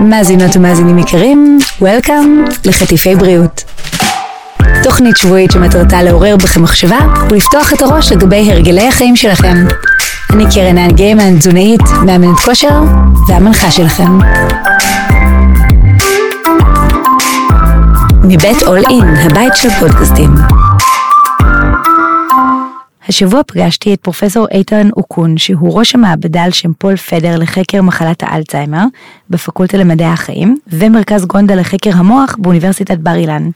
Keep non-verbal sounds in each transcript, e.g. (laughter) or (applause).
מאזינות ומאזינים יקרים, Welcome לחטיפי בריאות. תוכנית שבועית שמטרתה לעורר בכם מחשבה ולפתוח את הראש לגבי הרגלי החיים שלכם. אני קרן האן גיימן, תזונאית, מאמנת כושר והמנחה שלכם. מבית אול אין, הבית של פודקאסטים. השבוע פגשתי את פרופסור איתן אוקון, שהוא ראש המעבדה על שם פול פדר לחקר מחלת האלצהיימר בפקולטה למדעי החיים, ומרכז גונדה לחקר המוח באוניברסיטת בר אילן.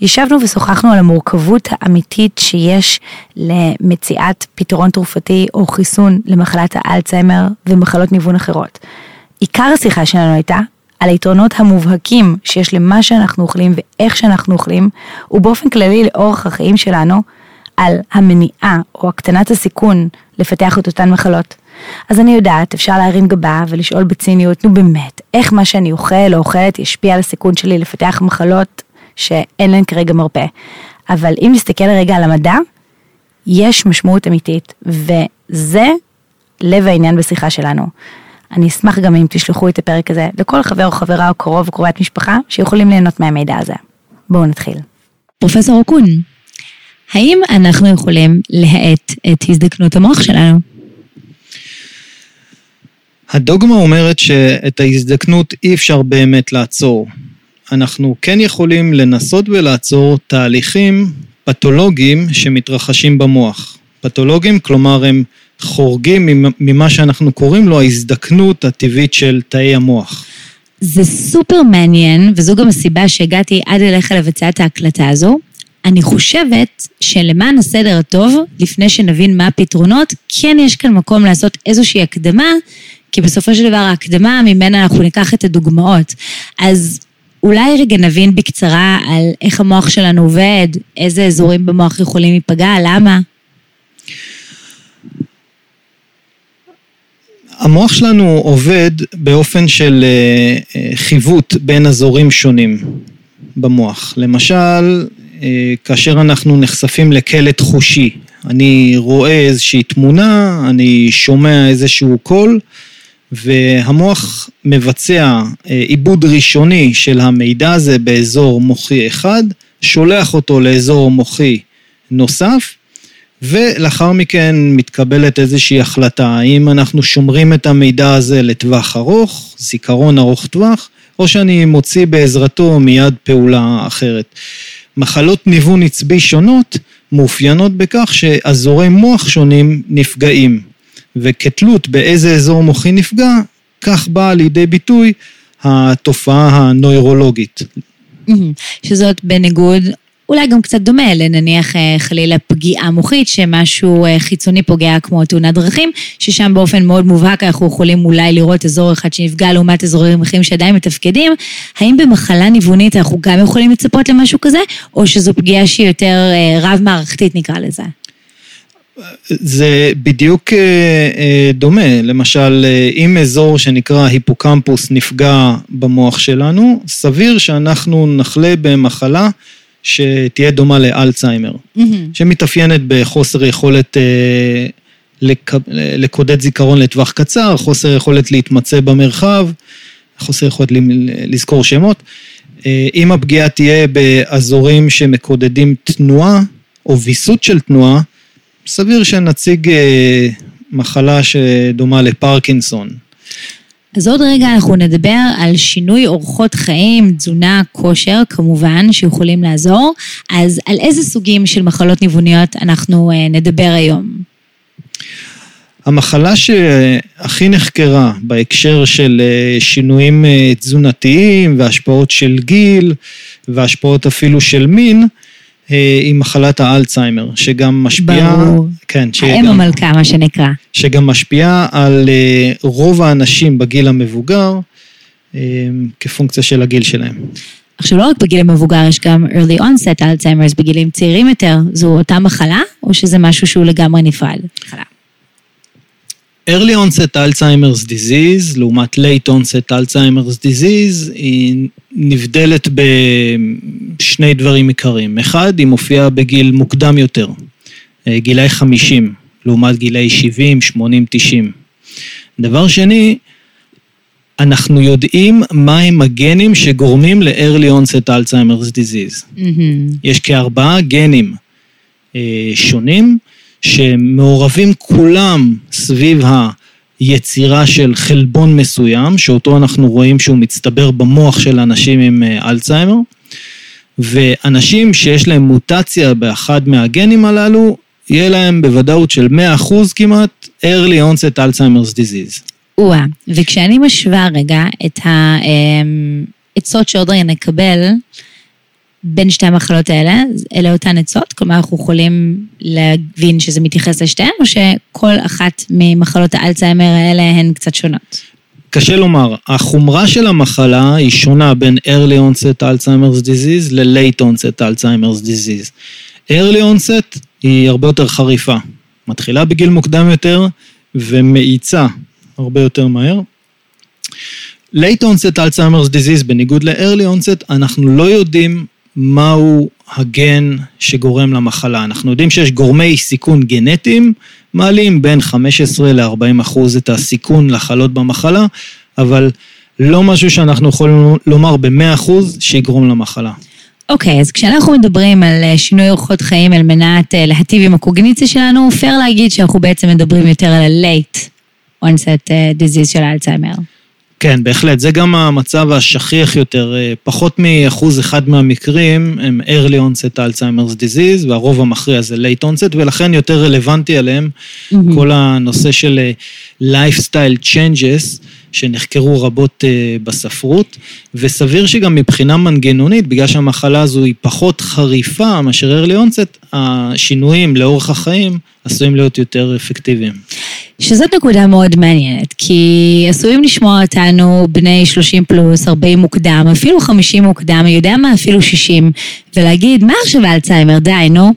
ישבנו ושוחחנו על המורכבות האמיתית שיש למציאת פתרון תרופתי או חיסון למחלת האלצהיימר ומחלות ניוון אחרות. עיקר השיחה שלנו הייתה על היתרונות המובהקים שיש למה שאנחנו אוכלים ואיך שאנחנו אוכלים, ובאופן כללי לאורך החיים שלנו, על המניעה או הקטנת הסיכון לפתח את אותן מחלות. אז אני יודעת, אפשר להרים גבה ולשאול בציניות, נו באמת, איך מה שאני אוכל או אוכלת ישפיע על הסיכון שלי לפתח מחלות שאין להן כרגע מרפא. אבל אם נסתכל רגע על המדע, יש משמעות אמיתית, וזה לב העניין בשיחה שלנו. אני אשמח גם אם תשלחו את הפרק הזה לכל חבר או חברה או קרוב או קרובת משפחה שיכולים ליהנות מהמידע הזה. בואו נתחיל. פרופסור אוקון, האם אנחנו יכולים להאט את הזדקנות המוח שלנו? הדוגמה אומרת שאת ההזדקנות אי אפשר באמת לעצור. אנחנו כן יכולים לנסות ולעצור תהליכים פתולוגיים שמתרחשים במוח. פתולוגיים, כלומר הם חורגים ממה שאנחנו קוראים לו ההזדקנות הטבעית של תאי המוח. זה סופר מעניין, וזו גם הסיבה שהגעתי עד אליך לבצע את ההקלטה הזו. אני חושבת שלמען הסדר הטוב, לפני שנבין מה הפתרונות, כן יש כאן מקום לעשות איזושהי הקדמה, כי בסופו של דבר ההקדמה, ממנה אנחנו ניקח את הדוגמאות. אז אולי רגע נבין בקצרה על איך המוח שלנו עובד, איזה אזורים במוח יכולים להיפגע, למה? המוח שלנו עובד באופן של אה, אה, חיווט בין אזורים שונים במוח. למשל, כאשר אנחנו נחשפים לקלט חושי, אני רואה איזושהי תמונה, אני שומע איזשהו קול, והמוח מבצע עיבוד ראשוני של המידע הזה באזור מוחי אחד, שולח אותו לאזור מוחי נוסף, ולאחר מכן מתקבלת איזושהי החלטה, האם אנחנו שומרים את המידע הזה לטווח ארוך, זיכרון ארוך טווח, או שאני מוציא בעזרתו מיד פעולה אחרת. מחלות ניוון עצבי שונות מאופיינות בכך שאזורי מוח שונים נפגעים, וכתלות באיזה אזור מוחי נפגע, כך באה לידי ביטוי התופעה הנוירולוגית. שזאת בניגוד אולי גם קצת דומה לנניח אה, חלילה פגיעה מוחית, שמשהו אה, חיצוני פוגע כמו תאונת דרכים, ששם באופן מאוד מובהק אנחנו יכולים אולי לראות אזור אחד שנפגע לעומת אזורים אחרים שעדיין מתפקדים. האם במחלה ניוונית אנחנו גם יכולים לצפות למשהו כזה, או שזו פגיעה שהיא יותר אה, רב-מערכתית נקרא לזה? זה בדיוק דומה, למשל אם אזור שנקרא היפוקמפוס נפגע במוח שלנו, סביר שאנחנו נחלה במחלה שתהיה דומה לאלצהיימר, mm-hmm. שמתאפיינת בחוסר יכולת אה, לק... לקודד זיכרון לטווח קצר, חוסר יכולת להתמצא במרחב, חוסר יכולת לזכור שמות. אה, אם הפגיעה תהיה באזורים שמקודדים תנועה או ויסות של תנועה, סביר שנציג אה, מחלה שדומה לפרקינסון. אז עוד רגע אנחנו נדבר על שינוי אורחות חיים, תזונה, כושר, כמובן, שיכולים לעזור. אז על איזה סוגים של מחלות ניווניות אנחנו אה, נדבר היום? המחלה שהכי נחקרה בהקשר של אה, שינויים אה, תזונתיים והשפעות של גיל והשפעות אפילו של מין, היא מחלת האלצהיימר, שגם משפיעה... ברור. כן, שגם... האם המלכה, מה שנקרא. שגם משפיעה על אה, רוב האנשים בגיל המבוגר, אה, כפונקציה של הגיל שלהם. עכשיו, לא רק בגיל המבוגר, יש גם early onset Alzheimer's בגילים צעירים יותר. זו אותה מחלה, או שזה משהו שהוא לגמרי נפרד? מחלה. early onset Alzheimer's disease לעומת late onset Alzheimer's disease היא נבדלת בשני דברים עיקריים. אחד, היא מופיעה בגיל מוקדם יותר, אה, גילאי 50, לעומת גילאי 70, 80, 90. דבר שני, אנחנו יודעים מהם הגנים שגורמים ל-early onset Alzheimer's disease. מהמם. יש כארבעה גנים אה, שונים שמעורבים כולם סביב היצירה של חלבון מסוים, שאותו אנחנו רואים שהוא מצטבר במוח של אנשים עם אה, אלצהיימר, ואנשים שיש להם מוטציה באחד מהגנים הללו, יהיה להם בוודאות של 100% כמעט early onset Alzheimer's disease. או-אה, וכשאני משווה רגע את העצות שעוד רגע נקבל בין שתי המחלות האלה, אלה אותן עצות? כלומר, אנחנו יכולים להבין שזה מתייחס לשתיהן, או שכל אחת ממחלות האלצהיימר האלה הן קצת שונות? קשה לומר, החומרה של המחלה היא שונה בין early onset Alzheimer's disease ל-late onset Alzheimer's disease. early onset היא הרבה יותר חריפה, מתחילה בגיל מוקדם יותר ומאיצה הרבה יותר מהר. late onset Alzheimer's disease, בניגוד ל-early onset, אנחנו לא יודעים מהו הגן שגורם למחלה. אנחנו יודעים שיש גורמי סיכון גנטיים, מעלים בין 15 ל-40 אחוז את הסיכון לחלות במחלה, אבל לא משהו שאנחנו יכולים לומר ב-100 אחוז שיגרום למחלה. אוקיי, okay, אז כשאנחנו מדברים על אה, שינוי אורחות חיים על מנת אה, להטיב עם הקוגניציה שלנו, פייר להגיד שאנחנו בעצם מדברים יותר על ה-late onset אה, disease של האלצהיימר. כן, בהחלט. זה גם המצב השכיח יותר. פחות מאחוז אחד מהמקרים הם early onset Alzheimer's disease, והרוב המכריע זה late onset, ולכן יותר רלוונטי עליהם mm-hmm. כל הנושא של lifestyle changes. שנחקרו רבות בספרות, וסביר שגם מבחינה מנגנונית, בגלל שהמחלה הזו היא פחות חריפה מאשר early onset, השינויים לאורך החיים עשויים להיות יותר אפקטיביים. שזאת נקודה מאוד מעניינת, כי עשויים לשמוע אותנו בני 30 פלוס, 40 מוקדם, אפילו 50 מוקדם, אני יודע מה, אפילו 60, ולהגיד, מה עכשיו האלצהיימר, די, נו.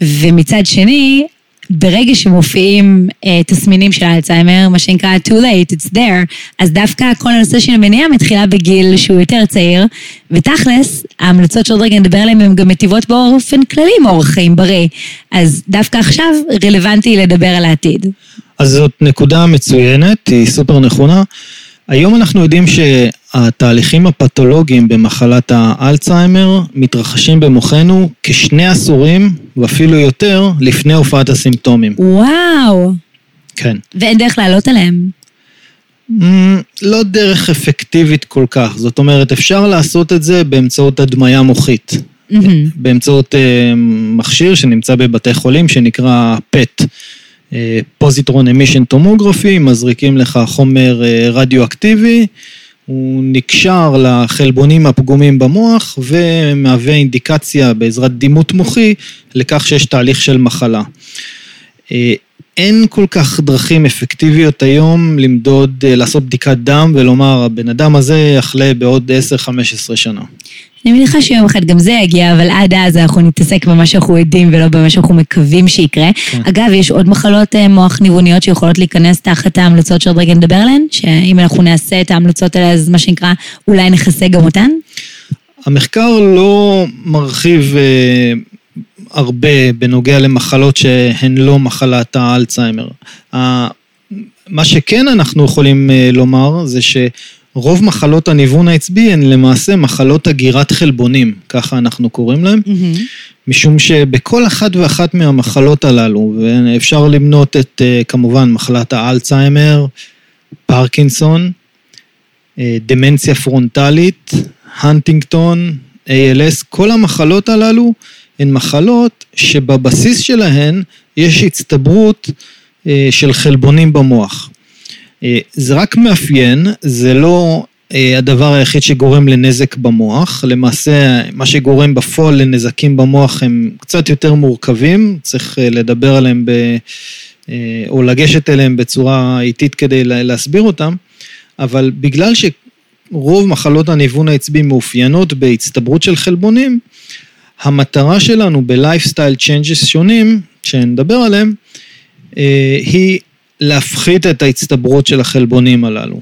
ומצד שני, ברגע שמופיעים אה, תסמינים של האלצהיימר, מה שנקרא too late, it's there, אז דווקא כל הנושא של המניעה מתחילה בגיל שהוא יותר צעיר, ותכלס, ההמלצות שעוד רגע נדבר עליהן הן גם מטיבות באופן כללי עם אורח חיים בריא. אז דווקא עכשיו רלוונטי לדבר על העתיד. אז זאת נקודה מצוינת, היא סופר נכונה. היום אנחנו יודעים שהתהליכים הפתולוגיים במחלת האלצהיימר מתרחשים במוחנו כשני עשורים ואפילו יותר לפני הופעת הסימפטומים. וואו. כן. ואין דרך לעלות עליהם. Mm, לא דרך אפקטיבית כל כך, זאת אומרת אפשר לעשות את זה באמצעות הדמיה מוחית. Mm-hmm. באמצעות uh, מכשיר שנמצא בבתי חולים שנקרא PET. פוזיטרון אמישן טומוגרפי, מזריקים לך חומר אה, רדיואקטיבי, הוא נקשר לחלבונים הפגומים במוח ומהווה אינדיקציה בעזרת דימות מוחי לכך שיש תהליך של מחלה. אין כל כך דרכים אפקטיביות היום למדוד, אה, לעשות בדיקת דם ולומר, הבן אדם הזה יחלה בעוד 10-15 שנה. אני מניחה שיום אחד גם זה יגיע, אבל עד אז אנחנו נתעסק במה שאנחנו יודעים ולא במה שאנחנו מקווים שיקרה. כן. אגב, יש עוד מחלות אה, מוח ניווניות שיכולות להיכנס תחת ההמלצות שעוד רגע נדבר עליהן? שאם אנחנו נעשה את ההמלצות האלה, אז מה שנקרא, אולי נכסה גם אותן? המחקר לא מרחיב אה, הרבה בנוגע למחלות שהן לא מחלת האלצהיימר. מה שכן אנחנו יכולים אה, לומר זה ש... רוב מחלות הניוון העצבי הן למעשה מחלות הגירת חלבונים, ככה אנחנו קוראים להן, mm-hmm. משום שבכל אחת ואחת מהמחלות הללו, ואפשר למנות את אה, כמובן מחלת האלצהיימר, פרקינסון, אה, דמנציה פרונטלית, הנטינגטון, ALS, כל המחלות הללו הן מחלות שבבסיס שלהן יש הצטברות אה, של חלבונים במוח. אה, זה רק מאפיין, זה לא אה, הדבר היחיד שגורם לנזק במוח. למעשה, מה שגורם בפועל לנזקים במוח הם קצת יותר מורכבים, צריך לדבר עליהם ב... או לגשת אליהם בצורה איטית כדי להסביר אותם, אבל בגלל שרוב מחלות הניוון העצבי מאופיינות בהצטברות של חלבונים, המטרה שלנו ב-lifestyle changes שונים, שנדבר עליהם, היא להפחית את ההצטברות של החלבונים הללו.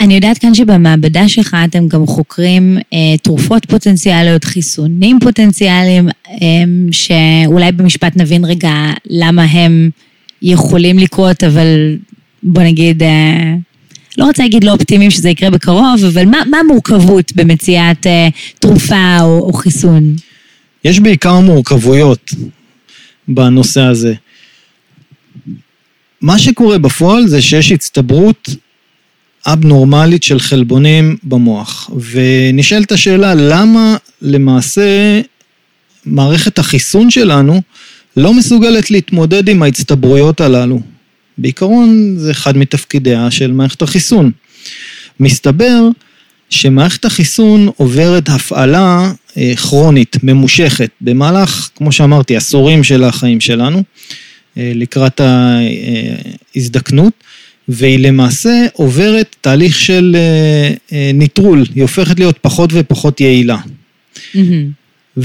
אני יודעת כאן שבמעבדה שלך אתם גם חוקרים אה, תרופות פוטנציאליות, חיסונים פוטנציאליים, אה, שאולי במשפט נבין רגע למה הם יכולים לקרות, אבל בוא נגיד, אה, לא רוצה להגיד לא אופטימיים שזה יקרה בקרוב, אבל מה, מה המורכבות במציאת אה, תרופה או, או חיסון? יש בעיקר מורכבויות בנושא הזה. מה שקורה בפועל זה שיש הצטברות אבנורמלית של חלבונים במוח. ונשאלת השאלה, למה למעשה מערכת החיסון שלנו לא מסוגלת להתמודד עם ההצטברויות הללו? בעיקרון זה אחד מתפקידיה של מערכת החיסון. מסתבר שמערכת החיסון עוברת הפעלה אה, כרונית, ממושכת, במהלך, כמו שאמרתי, עשורים של החיים שלנו, אה, לקראת ההזדקנות. והיא למעשה עוברת תהליך של אה, אה, ניטרול, היא הופכת להיות פחות ופחות יעילה. Mm-hmm.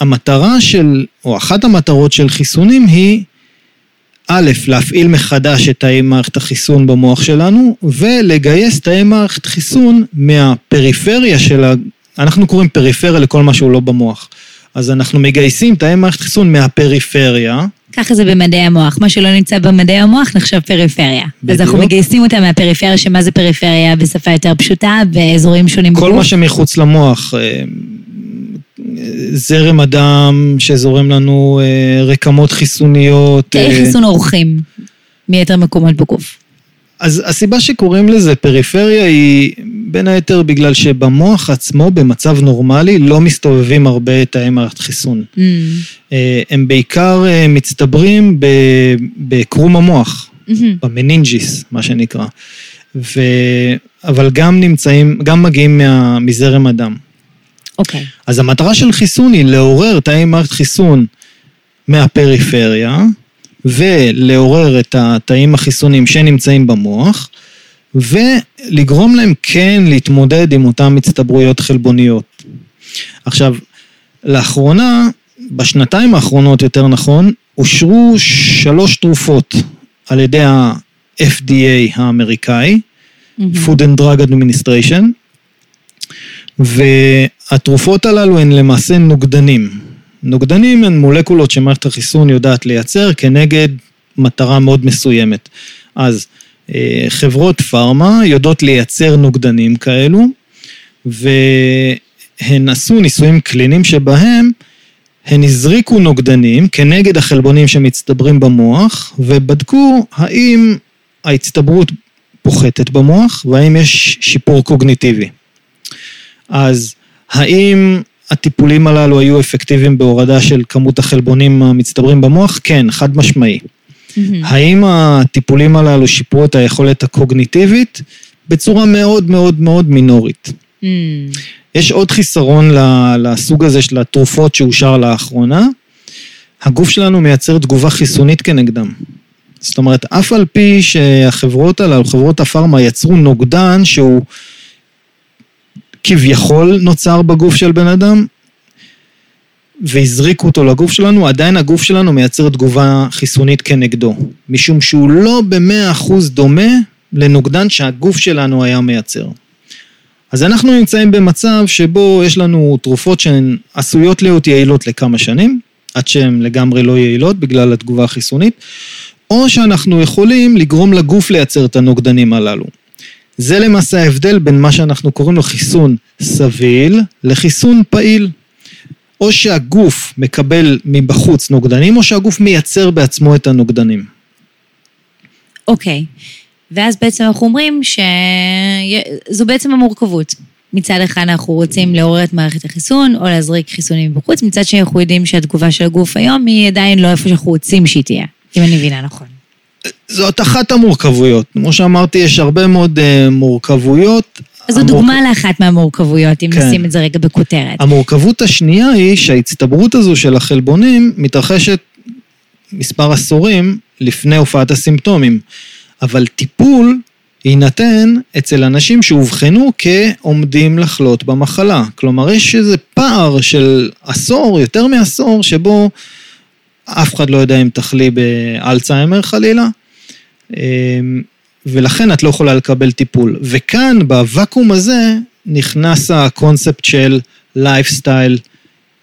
והמטרה של, או אחת המטרות של חיסונים היא, א', להפעיל מחדש את תאי מערכת החיסון במוח שלנו, ולגייס תאי מערכת חיסון מהפריפריה של ה... אנחנו קוראים פריפריה לכל מה שהוא לא במוח. אז אנחנו מגייסים תאי מערכת חיסון מהפריפריה, ככה זה במדעי המוח. מה שלא נמצא במדעי המוח נחשב פריפריה. בדיוק. אז אנחנו מגייסים אותה מהפריפריה, שמה זה פריפריה בשפה יותר פשוטה, באזורים שונים כל בגוף. מה שמחוץ למוח, אה, זרם הדם שזורם לנו, אה, רקמות חיסוניות. תאי אה, חיסון אורחים מיתר מקומות בגוף. אז הסיבה שקוראים לזה פריפריה היא בין היתר בגלל שבמוח עצמו במצב נורמלי לא מסתובבים הרבה תאי מערכת חיסון. Mm. אה, הם בעיקר מצטברים בקרום המוח, mm-hmm. ב meninges, מה שנקרא. ו... אבל גם נמצאים, גם מגיעים מה... מזרם הדם. אוקיי. Okay. אז המטרה של חיסון היא לעורר תאי מערכת חיסון מהפריפריה, ולעורר את התאים החיסוניים שנמצאים במוח, ולגרום להם כן להתמודד עם אותן הצטברויות חלבוניות. עכשיו, לאחרונה, בשנתיים האחרונות יותר נכון, אושרו שלוש תרופות על ידי ה-FDA האמריקאי, mm-hmm. Food and Drug Administration, והתרופות הללו הן למעשה נוגדנים. נוגדנים הן מולקולות שמערכת החיסון יודעת לייצר כנגד מטרה מאוד מסוימת. אז אה, חברות פארמה יודעות לייצר נוגדנים כאלו, והן עשו ניסויים קליניים שבהם הן הזריקו נוגדנים כנגד החלבונים שמצטברים במוח, ובדקו האם ההצטברות פוחתת במוח, והאם יש שיפור קוגניטיבי. אז האם הטיפולים הללו היו אפקטיביים בהורדה של כמות החלבונים המצטברים במוח? כן, חד משמעי. Mm-hmm. האם הטיפולים הללו שיפרו את היכולת הקוגניטיבית? בצורה מאוד מאוד מאוד מינורית. Mm. יש עוד חיסרון לסוג הזה של התרופות שאושר לאחרונה. הגוף שלנו מייצר תגובה חיסונית כנגדם. זאת אומרת, אף על פי שהחברות הללו, חברות הפארמה, יצרו נוגדן שהוא כביכול נוצר בגוף של בן אדם, והזריקו אותו לגוף שלנו, עדיין הגוף שלנו מייצר תגובה חיסונית כנגדו. משום שהוא לא במאה אחוז דומה לנוגדן שהגוף שלנו היה מייצר. אז אנחנו נמצאים במצב שבו יש לנו תרופות שהן עשויות להיות יעילות לכמה שנים, עד שהן לגמרי לא יעילות בגלל התגובה החיסונית, או שאנחנו יכולים לגרום לגוף לייצר את הנוגדנים הללו. זה למעשה ההבדל בין מה שאנחנו קוראים לו חיסון סביל לחיסון פעיל. או שהגוף מקבל מבחוץ נוגדנים, או שהגוף מייצר בעצמו את הנוגדנים. אוקיי, okay. ואז בעצם אנחנו אומרים שזו בעצם המורכבות. מצד אחד אנחנו רוצים לעורר את מערכת החיסון, או להזריק חיסונים מבחוץ, מצד שני אנחנו יודעים שהתגובה של הגוף היום היא עדיין לא איפה שאנחנו רוצים שהיא תהיה, אם אני מבינה נכון. זאת אחת המורכבויות. כמו שאמרתי, יש הרבה מאוד uh, מורכבויות. אז זו המור... דוגמה לאחת מהמורכבויות, אם כן. נשים את זה רגע בכותרת. המורכבות השנייה היא שההצטברות הזו של החלבונים מתרחשת מספר עשורים לפני הופעת הסימפטומים. אבל טיפול יינתן אצל אנשים שאובחנו כעומדים לחלות במחלה. כלומר, יש איזה פער של עשור, יותר מעשור, שבו אף אחד לא יודע אם תחלי באלצהיימר חלילה, אמ, ולכן את לא יכולה לקבל טיפול. וכאן, בוואקום הזה, נכנס הקונספט של lifestyle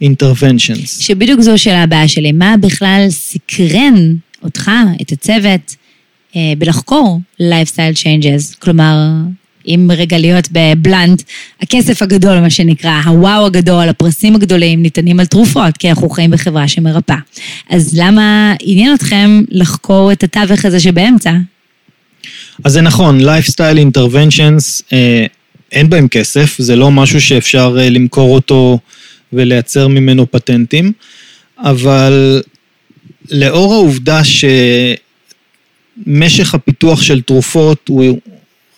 interventions. שבדיוק זו שאלה הבאה שלי, מה בכלל סקרן אותך, את הצוות, אה, בלחקור lifestyle changes? כלומר, אם רגע להיות בבלנט, הכסף הגדול, מה שנקרא, הוואו הגדול, הפרסים הגדולים ניתנים על תרופות, כי אנחנו חיים בחברה שמרפאה. אז למה עניין אתכם לחקור את התווך הזה שבאמצע? אז זה נכון, lifestyle interventions, אה, אין בהם כסף, זה לא משהו שאפשר אה, למכור אותו ולייצר ממנו פטנטים, אבל לאור העובדה שמשך הפיתוח של תרופות הוא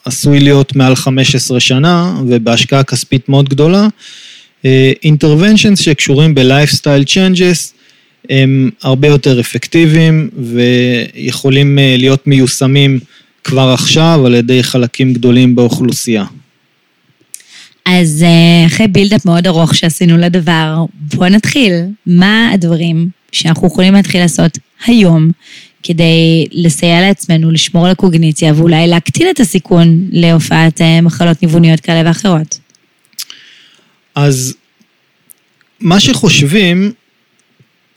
עשוי להיות מעל 15 שנה ובהשקעה כספית מאוד גדולה, אינטרוונשנס שקשורים ב-lifestyle changes הם הרבה יותר אפקטיביים ויכולים אה, להיות מיושמים כבר עכשיו על ידי חלקים גדולים באוכלוסייה. אז אה, אחרי בילדאפ מאוד ארוך שעשינו לדבר, בואו נתחיל. מה הדברים שאנחנו יכולים להתחיל לעשות היום כדי לסייע לעצמנו, לשמור על הקוגניציה ואולי להקטין את הסיכון להופעת אה, מחלות ניווניות כאלה ואחרות? אז מה שחושבים,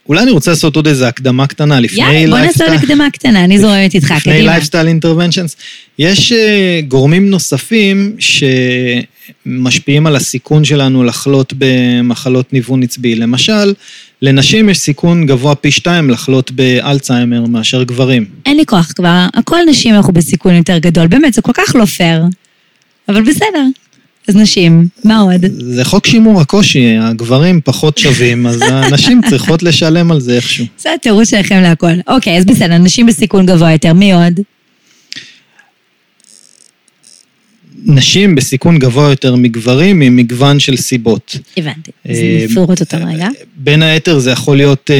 אולי אני רוצה לעשות עוד איזו הקדמה קטנה לפני יאללה, בוא נעשה עוד הקדמה קטנה, אני זורמת איתך, לפני קדימה. lifestyle interventions. יש אה, גורמים נוספים שמשפיעים על הסיכון שלנו לחלות במחלות ניוון עצבי. למשל, לנשים יש סיכון גבוה פי שתיים לחלות באלצהיימר מאשר גברים. אין לי כוח כבר, הכל נשים אנחנו בסיכון יותר גדול, באמת, זה כל כך לא פייר. אבל בסדר. אז נשים, מה עוד? זה חוק שימור הקושי, הגברים פחות שווים, אז הנשים (laughs) צריכות לשלם על זה איכשהו. זה התירוץ שלכם להכל. אוקיי, אז בסדר, נשים בסיכון גבוה יותר, מי עוד? נשים בסיכון גבוה יותר מגברים ממגוון של סיבות. הבנתי. אז אה, נפרוט אותם רגע. בין היתר זה יכול להיות אה,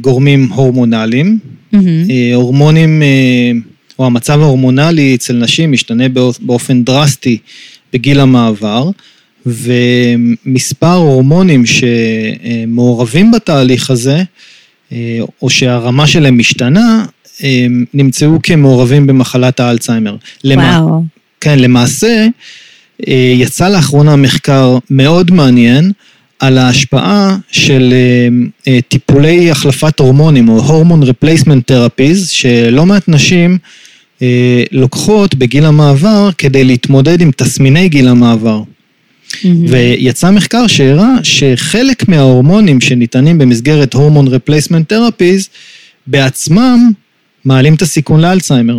גורמים הורמונליים. אה, הורמונים, אה, או המצב ההורמונלי אצל נשים משתנה באופ- באופן דרסטי בגיל המעבר, ומספר הורמונים שמעורבים בתהליך הזה, אה, או שהרמה שלהם משתנה, אה, נמצאו כמעורבים במחלת האלצהיימר. וואו. כן, למעשה, אה, יצא לאחרונה מחקר מאוד מעניין על ההשפעה של אה, אה, טיפולי החלפת הורמונים, או הורמון replacement therapies, שלא מעט נשים לוקחות בגיל המעבר כדי להתמודד עם תסמיני גיל המעבר. מהמם. ויצא מחקר שהראה שחלק מההורמונים שניתנים במסגרת הורמון replacement therapies, בעצמם מעלים את הסיכון לאלצהיימר.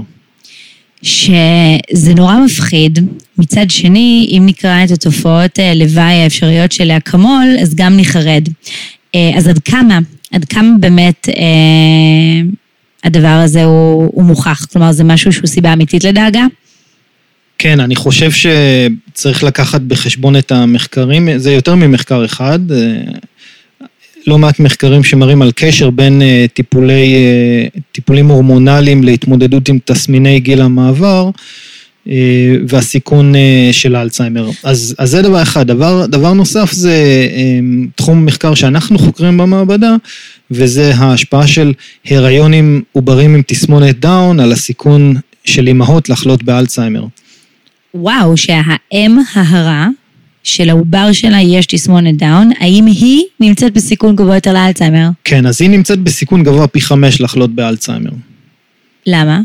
שזה נורא מפחיד. מצד שני, אם נקרא את התופעות אה, לוואי האפשריות של האקמול, אז גם נחרד. אה, אז עד כמה, עד כמה באמת אה, הדבר הזה הוא, הוא מוכח? כלומר, זה משהו שהוא סיבה אמיתית לדאגה? כן, אני חושב שצריך לקחת בחשבון את המחקרים, זה יותר ממחקר אחד, אה, לא מעט מחקרים שמראים על קשר בין אה, טיפולי, אה, טיפולים הורמונליים להתמודדות עם תסמיני גיל המעבר אה, והסיכון של האלצהיימר. אז, אז זה דבר אחד. דבר, דבר נוסף זה תחום מחקר שאנחנו חוקרים במעבדה, וזה ההשפעה של הריונים עוברים עם תסמונת דאון על הסיכון של אימהות לחלות באלצהיימר. וואו, שהאם ההרה של העובר שלה יש תסמונת דאון, האם היא נמצאת בסיכון גבוה יותר לאלצהיימר? כן, אז היא נמצאת בסיכון גבוה פי חמש לחלות באלצהיימר. למה?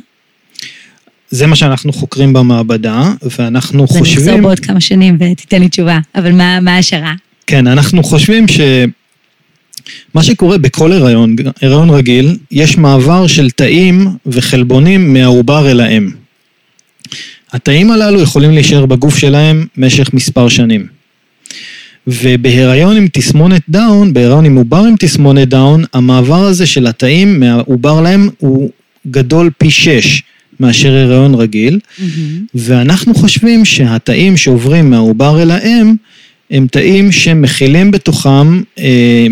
זה מה שאנחנו חוקרים במעבדה, ואנחנו חושבים... בעוד כמה שנים ותיתן לי תשובה, אבל מה מה ההשערה? כן, אנחנו חושבים ש... מה שקורה בכל הריון, הריון רגיל, יש מעבר של תאים וחלבונים מהעובר אל האם. התאים הללו יכולים להישאר בגוף שלהם משך מספר שנים. ובהיריון עם תסמונת דאון, בהיריון עם עובר עם תסמונת דאון, המעבר הזה של התאים מהעובר לאם הוא גדול פי שש מאשר הריון רגיל, ואנחנו חושבים שהתאים שעוברים מהעובר אל האם, הם תאים שמכילים בתוכם אה,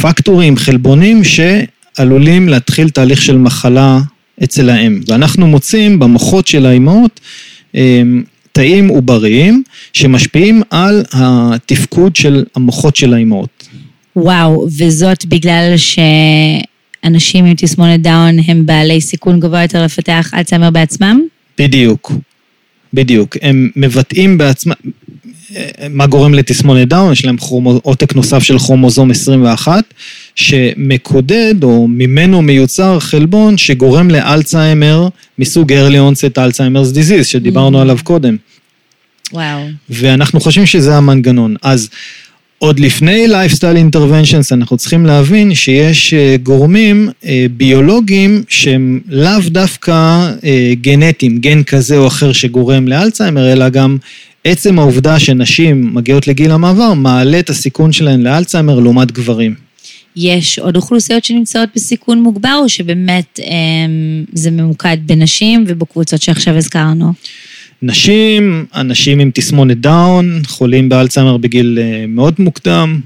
פקטורים, חלבונים, שעלולים להתחיל תהליך של מחלה אצל האם. ואנחנו מוצאים במוחות של האימהות אה, תאים עובריים שמשפיעים על התפקוד של המוחות של האימהות. וואו, וזאת בגלל שאנשים עם תסמונת דאון הם בעלי סיכון גבוה יותר לפתח אלצהיימר בעצמם? בדיוק, בדיוק. הם מבטאים בעצמם, מה גורם לתסמונת דאון? יש להם עותק נוסף של כרומוזום 21, שמקודד או ממנו מיוצר חלבון שגורם לאלצהיימר מסוג early onset Alzheimer's disease, שדיברנו Mm. עליו קודם. וואו. ואנחנו חושבים שזה המנגנון. אז עוד לפני lifestyle interventions אנחנו צריכים להבין שיש אה, גורמים אה, ביולוגיים שהם לאו דווקא אה, גנטיים, גן כזה או אחר שגורם לאלצהיימר, אלא גם עצם העובדה שנשים מגיעות לגיל המעבר מעלה את הסיכון שלהן לאלצהיימר לעומת גברים. יש עוד אוכלוסיות שנמצאות בסיכון מוגבר, או שבאמת אמ, זה ממוקד בנשים ובקבוצות שעכשיו הזכרנו? נשים, אנשים עם תסמונת דאון, חולים באלצהיימר בגיל אה, מאוד מוקדם,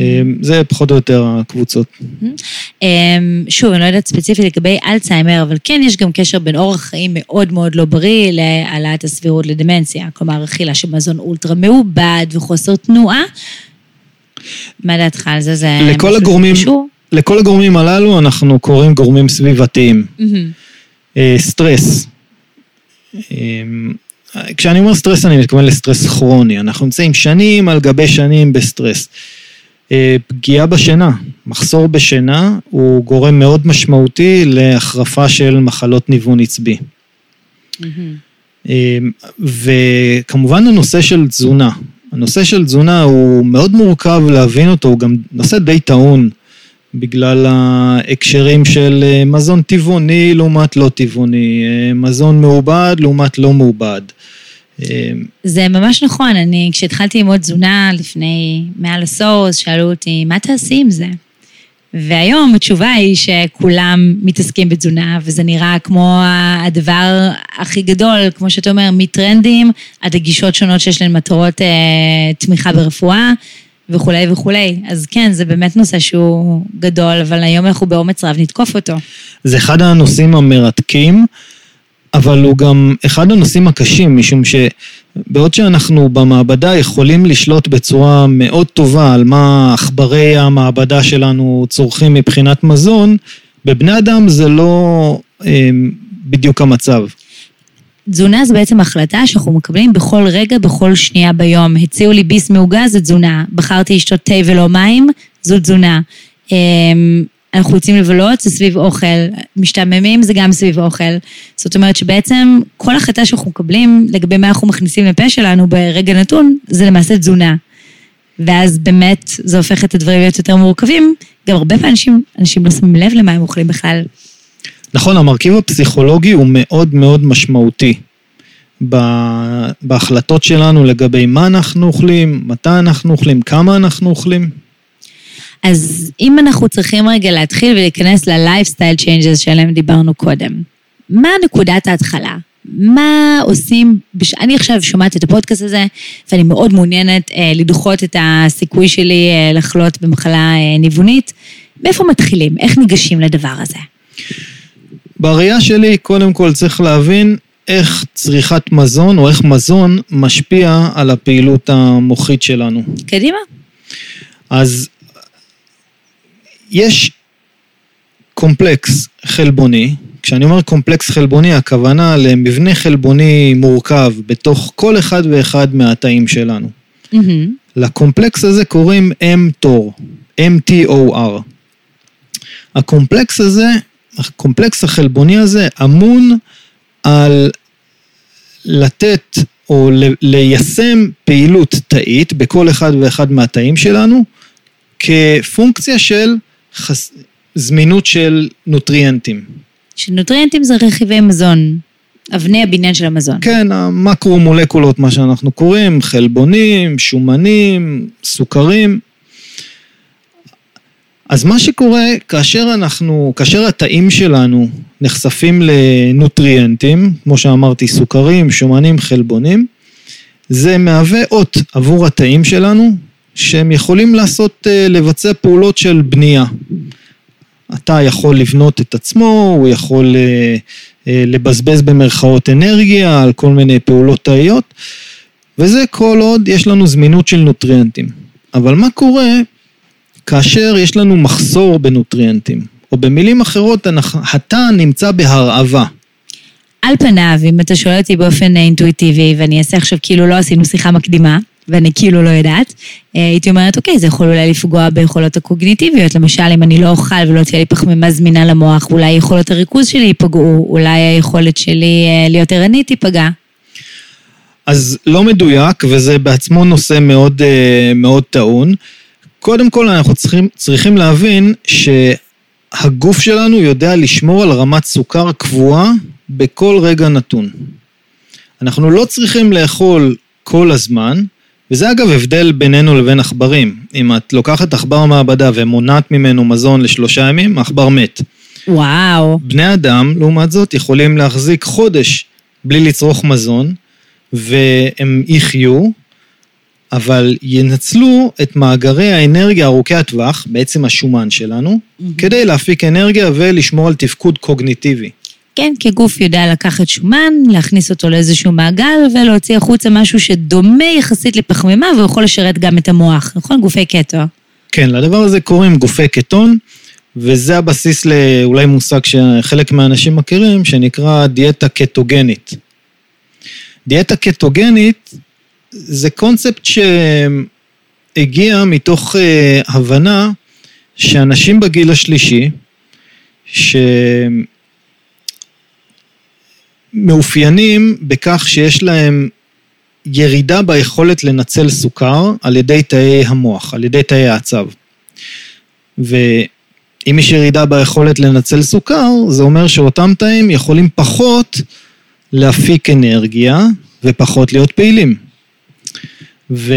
אה, זה פחות או יותר הקבוצות. אמ, שוב, אני לא יודעת ספציפית לגבי אלצהיימר, אבל כן יש גם קשר בין אורח חיים מאוד מאוד לא בריא להעלאת הסבירות לדמנציה. כלומר, אכילה של מזון אולטרה מעובד וחוסר תנועה. מה דעתך על זה? זה לכל הגורמים- שקשור? לכל הגורמים הללו אנחנו קוראים גורמים סביבתיים. אה, סטרס. אה, כשאני אומר סטרס אני מתכוון לסטרס כרוני. אנחנו נמצאים שנים על גבי שנים בסטרס. אה, פגיעה בשינה, מחסור בשינה הוא גורם מאוד משמעותי להחרפה של מחלות ניוון עצבי. אה, וכמובן הנושא של תזונה. הנושא של תזונה הוא מאוד מורכב להבין אותו, הוא גם נושא די טעון בגלל ההקשרים של אה, מזון טבעוני לעומת לא טבעוני, אה, מזון מעובד לעומת לא מעובד. אה, זה ממש נכון, אני כשהתחלתי ללמוד תזונה לפני מעל עשור, אז שאלו אותי, מה תעשי עם זה? והיום התשובה היא שכולם מתעסקים בתזונה, וזה נראה כמו הדבר הכי גדול, כמו שאתה אומר, מטרנדים עד לגישות שונות שיש להן מטרות אה, תמיכה ברפואה וכולי וכולי. אז כן, זה באמת נושא שהוא גדול, אבל היום אנחנו באומץ רב נתקוף אותו. זה אחד הנושאים המרתקים, אבל הוא גם אחד הנושאים הקשים, משום שבעוד שאנחנו במעבדה יכולים לשלוט בצורה מאוד טובה על מה עכברי המעבדה שלנו צורכים מבחינת מזון, בבני אדם זה לא אה, בדיוק המצב. תזונה זה בעצם החלטה שאנחנו מקבלים בכל רגע, בכל שנייה ביום. הציעו לי ביס מעוגה, זה תזונה. בחרתי לשתות תה ולא מים, זו תזונה. אנחנו יוצאים לבלות, זה סביב אוכל. משתעממים, זה גם סביב אוכל. זאת אומרת שבעצם כל החלטה שאנחנו מקבלים לגבי מה אנחנו מכניסים לפה שלנו ברגע נתון, זה למעשה תזונה. ואז באמת זה הופך את הדברים להיות יותר מורכבים. גם הרבה פעמים אנשים, לא שמים לב למה הם אוכלים בכלל. נכון, המרכיב הפסיכולוגי הוא מאוד מאוד משמעותי בהחלטות שלנו לגבי מה אנחנו אוכלים, מתי אנחנו אוכלים, כמה אנחנו אוכלים. אז אם אנחנו צריכים רגע להתחיל ולהיכנס ל-lifestyle changes שעליהם דיברנו קודם, מה נקודת ההתחלה? מה עושים, בש... אני עכשיו שומעת את הפודקאסט הזה, ואני מאוד מעוניינת אה, לדחות את הסיכוי שלי אה, לחלות במחלה אה, ניוונית. מאיפה מתחילים? איך ניגשים לדבר הזה? בראייה שלי, קודם כל צריך להבין איך צריכת מזון או איך מזון משפיע על הפעילות המוחית שלנו. קדימה. אז יש קומפלקס חלבוני, כשאני אומר קומפלקס חלבוני, הכוונה למבנה חלבוני מורכב בתוך כל אחד ואחד מהתאים שלנו. מהמם. לקומפלקס הזה קוראים mTOR, M-T-O-R. הקומפלקס הזה, הקומפלקס החלבוני הזה אמון על לתת או ליישם פעילות תאית בכל אחד ואחד מהתאים שלנו כפונקציה של חס... זמינות של נוטריאנטים. שנוטריאנטים זה רכיבי מזון, אבני הבניין של המזון. כן, המקרו-מולקולות, מה שאנחנו קוראים, חלבונים, שומנים, סוכרים. אז מה שקורה כאשר אנחנו, כאשר התאים שלנו נחשפים לנוטריאנטים, כמו שאמרתי, סוכרים, שומנים, חלבונים, זה מהווה אות עבור התאים שלנו, שהם יכולים לעשות, אה, לבצע פעולות של בנייה. התא יכול לבנות את עצמו, הוא יכול אה, אה, לבזבז במרכאות אנרגיה על כל מיני פעולות תאיות, וזה כל עוד יש לנו זמינות של נוטריאנטים. אבל מה קורה כאשר יש לנו מחסור בנוטריאנטים? או במילים אחרות, התא נמצא בהרעבה. על פניו, אם אתה שואל אותי באופן אינטואיטיבי, ואני אעשה עכשיו כאילו לא עשינו שיחה מקדימה, ואני כאילו לא יודעת, אה, הייתי אומרת, אוקיי, זה יכול אולי לפגוע ביכולות הקוגניטיביות. למשל, אם אני לא אוכל ולא תהיה לי פחמימה זמינה למוח, אולי יכולות הריכוז שלי ייפגעו, אולי היכולת שלי אה, להיות ערנית תיפגע. אז לא מדויק, וזה בעצמו נושא מאוד, אה, מאוד טעון. קודם כל, אנחנו צריכים, צריכים להבין שהגוף שלנו יודע לשמור על רמת סוכר קבועה בכל רגע נתון. אנחנו לא צריכים לאכול כל הזמן, וזה אגב הבדל בינינו לבין עכברים. אם את לוקחת עכבר מעבדה ומונעת ממנו מזון לשלושה ימים, העכבר מת. וואו. בני אדם, לעומת זאת, יכולים להחזיק חודש בלי לצרוך מזון, והם יחיו, אבל ינצלו את מאגרי האנרגיה ארוכי הטווח, בעצם השומן שלנו, mm-hmm. כדי להפיק אנרגיה ולשמור על תפקוד קוגניטיבי. כן, כי גוף יודע לקחת שומן, להכניס אותו לאיזשהו מעגל ולהוציא החוצה משהו שדומה יחסית לפחמימה ויכול לשרת גם את המוח, נכון? גופי קטו. כן, לדבר הזה קוראים גופי קטון, וזה הבסיס לאולי מושג שחלק מהאנשים מכירים, שנקרא דיאטה קטוגנית. דיאטה קטוגנית זה קונספט שהגיע מתוך אה, הבנה שאנשים בגיל השלישי, שמאופיינים בכך שיש להם ירידה ביכולת לנצל סוכר על ידי תאי המוח, על ידי תאי העצב. ואם יש ירידה ביכולת לנצל סוכר, זה אומר שאותם תאים יכולים פחות להפיק אנרגיה ופחות להיות פעילים. ו...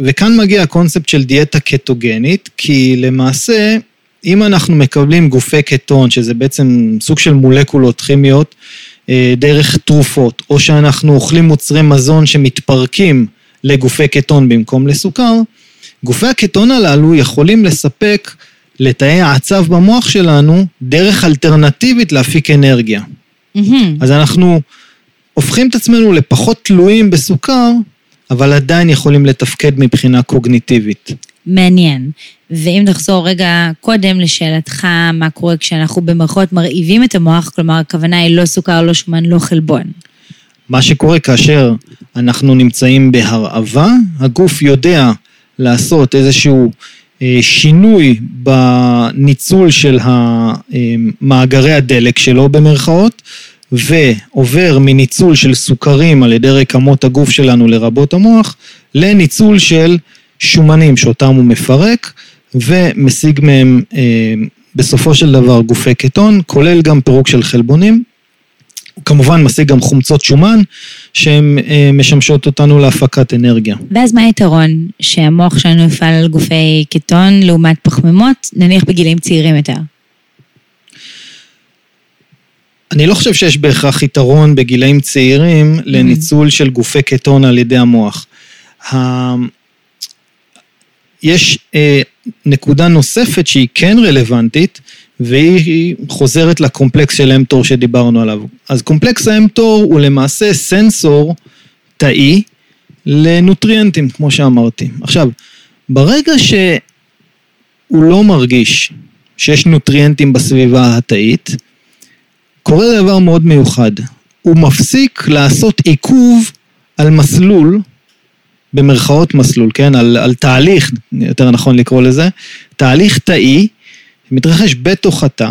וכאן מגיע הקונספט של דיאטה קטוגנית, כי למעשה, אם אנחנו מקבלים גופי קטון, שזה בעצם סוג של מולקולות כימיות, דרך תרופות, או שאנחנו אוכלים מוצרי מזון שמתפרקים לגופי קטון במקום לסוכר, גופי הקטון הללו יכולים לספק לתאי העצב במוח שלנו דרך אלטרנטיבית להפיק אנרגיה. Mm-hmm. אז אנחנו הופכים את עצמנו לפחות תלויים בסוכר, אבל עדיין יכולים לתפקד מבחינה קוגניטיבית. מעניין. ואם נחזור רגע קודם לשאלתך, מה קורה כשאנחנו במרכאות מרעיבים את המוח, כלומר הכוונה היא לא סוכר, לא שומן, לא חלבון. מה שקורה כאשר אנחנו נמצאים בהרעבה, הגוף יודע לעשות איזשהו אה, שינוי בניצול של מאגרי הדלק שלו במרכאות, ועובר מניצול של סוכרים על ידי רקמות הגוף שלנו לרבות המוח, לניצול של שומנים שאותם הוא מפרק ומשיג מהם אה, בסופו של דבר גופי קטון, כולל גם פירוק של חלבונים. הוא כמובן משיג גם חומצות שומן שהן אה, משמשות אותנו להפקת אנרגיה. ואז מה היתרון שהמוח שלנו יפעל על גופי קטון לעומת פחמימות, נניח בגילים צעירים יותר? אני לא חושב שיש בהכרח יתרון בגילאים צעירים לניצול של גופי קטון על ידי המוח. יש אה, נקודה נוספת שהיא כן רלוונטית, והיא חוזרת לקומפלקס של אמטור שדיברנו עליו. אז קומפלקס האמטור הוא למעשה סנסור תאי לנוטריאנטים, כמו שאמרתי. עכשיו, ברגע שהוא לא מרגיש שיש נוטריאנטים בסביבה התאית, קורה דבר מאוד מיוחד. הוא מפסיק לעשות עיכוב על מסלול, במרכאות מסלול, כן? על, על תהליך, יותר נכון לקרוא לזה, תהליך תאי, מתרחש בתוך התא,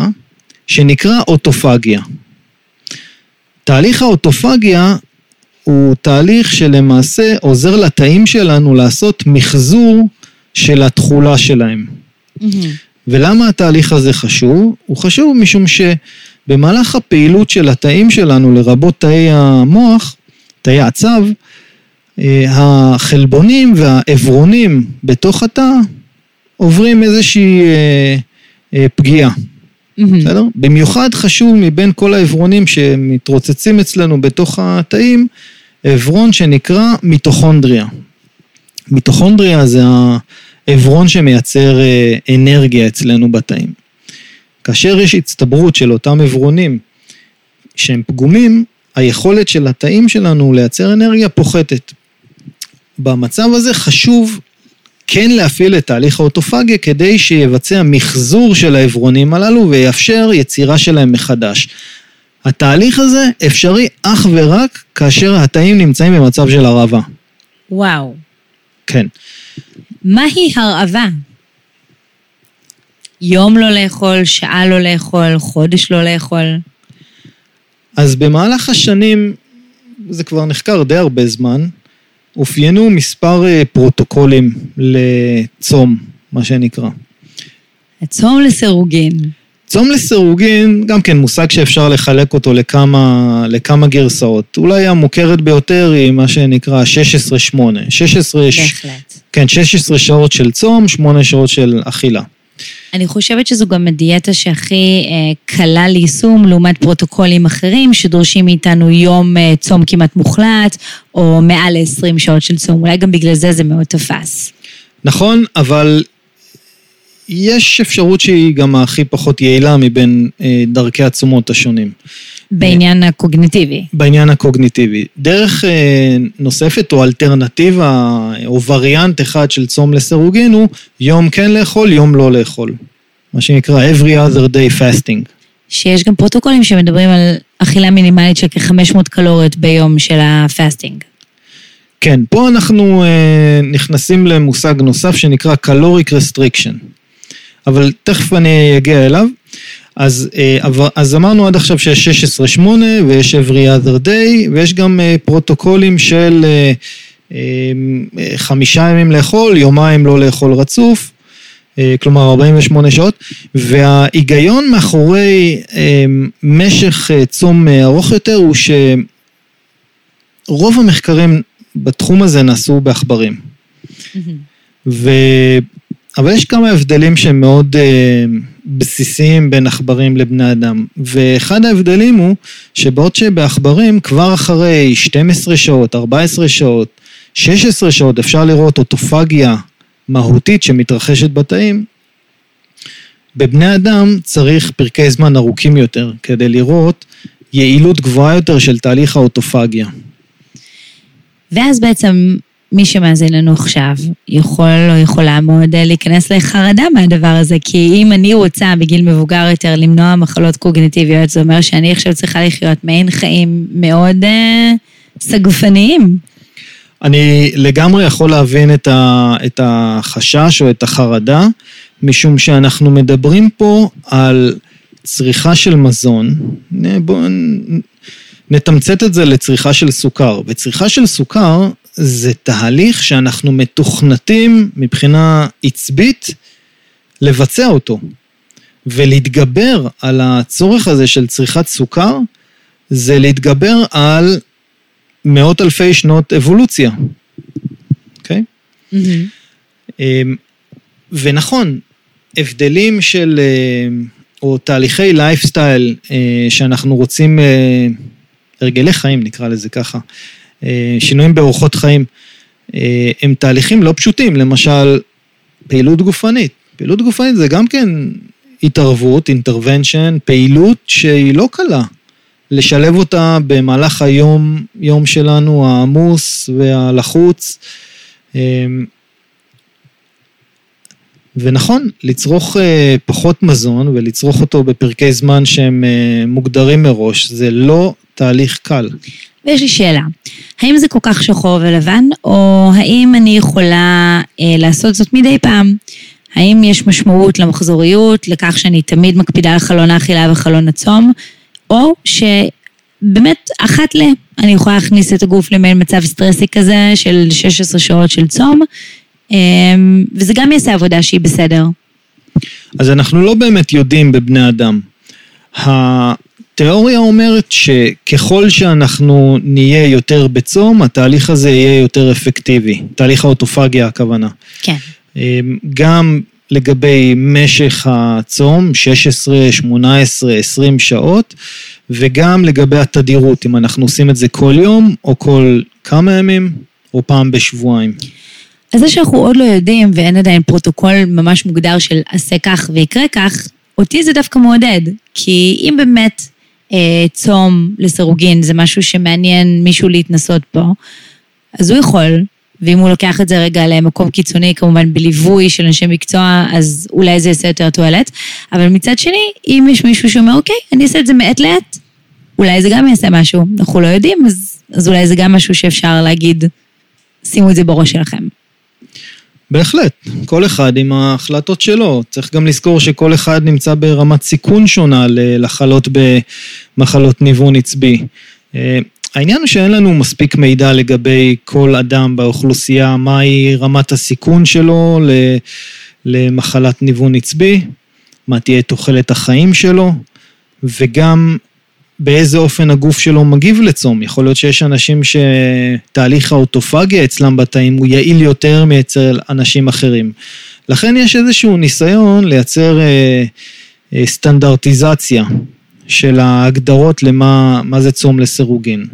שנקרא אוטופגיה. תהליך האוטופגיה הוא תהליך שלמעשה עוזר לתאים שלנו לעשות מחזור של התכולה שלהם. Mm-hmm. ולמה התהליך הזה חשוב? הוא חשוב משום ש... במהלך הפעילות של התאים שלנו, לרבות תאי המוח, תאי אה, החלבונים והעברונים בתוך התא עוברים איזושהי אה, אה, פגיעה. בסדר? Mm-hmm. במיוחד חשוב מבין כל העברונים שמתרוצצים אצלנו בתוך התאים, עברון שנקרא מיטוכונדריה. מיטוכונדריה זה העברון שמייצר אנרגיה אצלנו בתאים. כאשר יש הצטברות של אותם עברונים שהם פגומים, היכולת של התאים שלנו לייצר אנרגיה פוחתת. במצב הזה חשוב כן להפעיל את תהליך האוטופגיה כדי שיבצע מחזור של העברונים הללו ויאפשר יצירה שלהם מחדש. התהליך הזה אפשרי אך ורק כאשר התאים נמצאים במצב של הרעבה. וואו. כן. מהי הרעבה? יום לא לאכול, שעה לא לאכול, חודש לא לאכול. אז במהלך השנים, זה כבר נחקר די הרבה זמן, אופיינו מספר אה, פרוטוקולים לצום, מה שנקרא. הצום לסירוגין. צום לסירוגין, גם כן מושג שאפשר לחלק אותו לכמה, לכמה גרסאות. אולי המוכרת ביותר היא מה שנקרא 16-8. 16... בהחלט. כן, 16 שעות של צום, 8 שעות של אכילה. אני חושבת שזו גם הדיאטה שהכי אה, קלה ליישום לעומת פרוטוקולים אחרים שדורשים מאיתנו יום אה, צום כמעט מוחלט, או מעל ל-20 שעות של צום. אולי גם בגלל זה זה מאוד תפס. נכון, אבל יש אפשרות שהיא גם הכי פחות יעילה מבין אה, דרכי הצומות השונים. בעניין הקוגניטיבי. בעניין הקוגניטיבי. דרך אה, נוספת או אלטרנטיבה או וריאנט אחד של צום לסירוגין הוא יום כן לאכול, יום לא לאכול. מה שנקרא every other day fasting. שיש גם פרוטוקולים שמדברים על אכילה מינימלית של כ-500 קלוריות ביום של הפסטינג. כן, פה אנחנו אה, נכנסים למושג נוסף שנקרא caloric restriction. אבל תכף אני אגיע אליו. אז, אה, אז אמרנו עד עכשיו שיש 16-8 ויש every other day ויש גם אה, פרוטוקולים של אה, חמישה ימים לאכול, יומיים לא לאכול רצוף, כלומר 48 שעות, וההיגיון מאחורי משך צום ארוך יותר הוא שרוב המחקרים בתחום הזה נעשו בעכברים. ו... אבל יש כמה הבדלים שהם מאוד uh, בסיסיים בין עכברים לבני אדם. ואחד ההבדלים הוא שבעוד שבעכברים כבר אחרי 12 שעות, 14 שעות, 16 שעות אפשר לראות אוטופגיה מהותית שמתרחשת בתאים, בבני אדם צריך פרקי זמן ארוכים יותר כדי לראות יעילות גבוהה יותר של תהליך האוטופגיה. ואז בעצם מי שמאזין לנו עכשיו יכול או יכולה מאוד אה, להיכנס לחרדה מהדבר הזה, כי אם אני רוצה בגיל מבוגר יותר למנוע מחלות קוגניטיביות, זה אומר שאני עכשיו צריכה לחיות מעין חיים מאוד אה, סגפניים. אני לגמרי יכול להבין את, ה, את החשש או את החרדה, משום שאנחנו מדברים פה על צריכה של מזון. בואו נתמצת את זה לצריכה של סוכר. וצריכה של סוכר זה תהליך שאנחנו מתוכנתים מבחינה עצבית לבצע אותו. ולהתגבר על הצורך הזה של צריכת סוכר, זה להתגבר על מאות אלפי שנות אבולוציה, אוקיי? Okay? Mm-hmm. ונכון, הבדלים של, אה, או תהליכי לייפסטייל אה, שאנחנו רוצים, אה, הרגלי חיים נקרא לזה ככה, שינויים באורחות חיים, אה, הם תהליכים לא פשוטים, למשל פעילות גופנית. פעילות גופנית זה גם כן התערבות, intervention, פעילות שהיא לא קלה. לשלב אותה במהלך היום, יום שלנו העמוס והלחוץ. אה, ונכון, לצרוך פחות מזון ולצרוך אותו בפרקי זמן שהם מוגדרים מראש, זה לא תהליך קל. ויש לי שאלה, האם זה כל כך שחור ולבן, או האם אני יכולה אה, לעשות זאת מדי פעם? האם יש משמעות למחזוריות, לכך שאני תמיד מקפידה על חלון האכילה וחלון הצום, או שבאמת אחת ל... אני יכולה להכניס את הגוף למעין מצב סטרסי כזה של 16 שעות של צום, אה, וזה גם יעשה עבודה שהיא בסדר. אז אנחנו לא באמת יודעים בבני אדם. התיאוריה אומרת שככל שאנחנו נהיה יותר בצום, התהליך הזה יהיה יותר אפקטיבי. תהליך האוטופגיה הכוונה. כן. אמ, גם לגבי משך הצום, 16, 18, 20 שעות, וגם לגבי התדירות, אם אנחנו עושים את זה כל יום, או כל כמה ימים, או פעם בשבועיים. אז זה שאנחנו עוד לא יודעים, ואין עדיין פרוטוקול ממש מוגדר של עשה כך ויקרה כך, אותי זה דווקא מעודד. כי אם באמת צום לסירוגין, זה משהו שמעניין מישהו להתנסות פה, אז הוא יכול, ואם הוא לוקח את זה רגע למקום קיצוני, כמובן בליווי של אנשי מקצוע, אז אולי זה יעשה יותר תועלת. אבל מצד שני, אם יש מישהו שאומר, אוקיי, אני אעשה את זה מעת לעת, אולי זה גם יעשה משהו, אנחנו לא יודעים, אז, אז אולי זה גם משהו שאפשר להגיד, שימו את זה בראש שלכם. בהחלט, כל אחד עם ההחלטות שלו. צריך גם לזכור שכל אחד נמצא ברמת סיכון שונה לחלות במחלות ניוון עצבי. אה, העניין הוא שאין לנו מספיק מידע לגבי כל אדם באוכלוסייה, מהי רמת הסיכון שלו למחלת ניוון עצבי, מה תהיה תוחלת החיים שלו, וגם באיזה אופן הגוף שלו מגיב לצום. יכול להיות שיש אנשים שתהליך האוטופגיה אצלם בתאים הוא יעיל יותר מאצל אנשים אחרים. לכן יש איזשהו ניסיון לייצר אה, אה, סטנדרטיזציה של ההגדרות למה זה צום לסירוגין.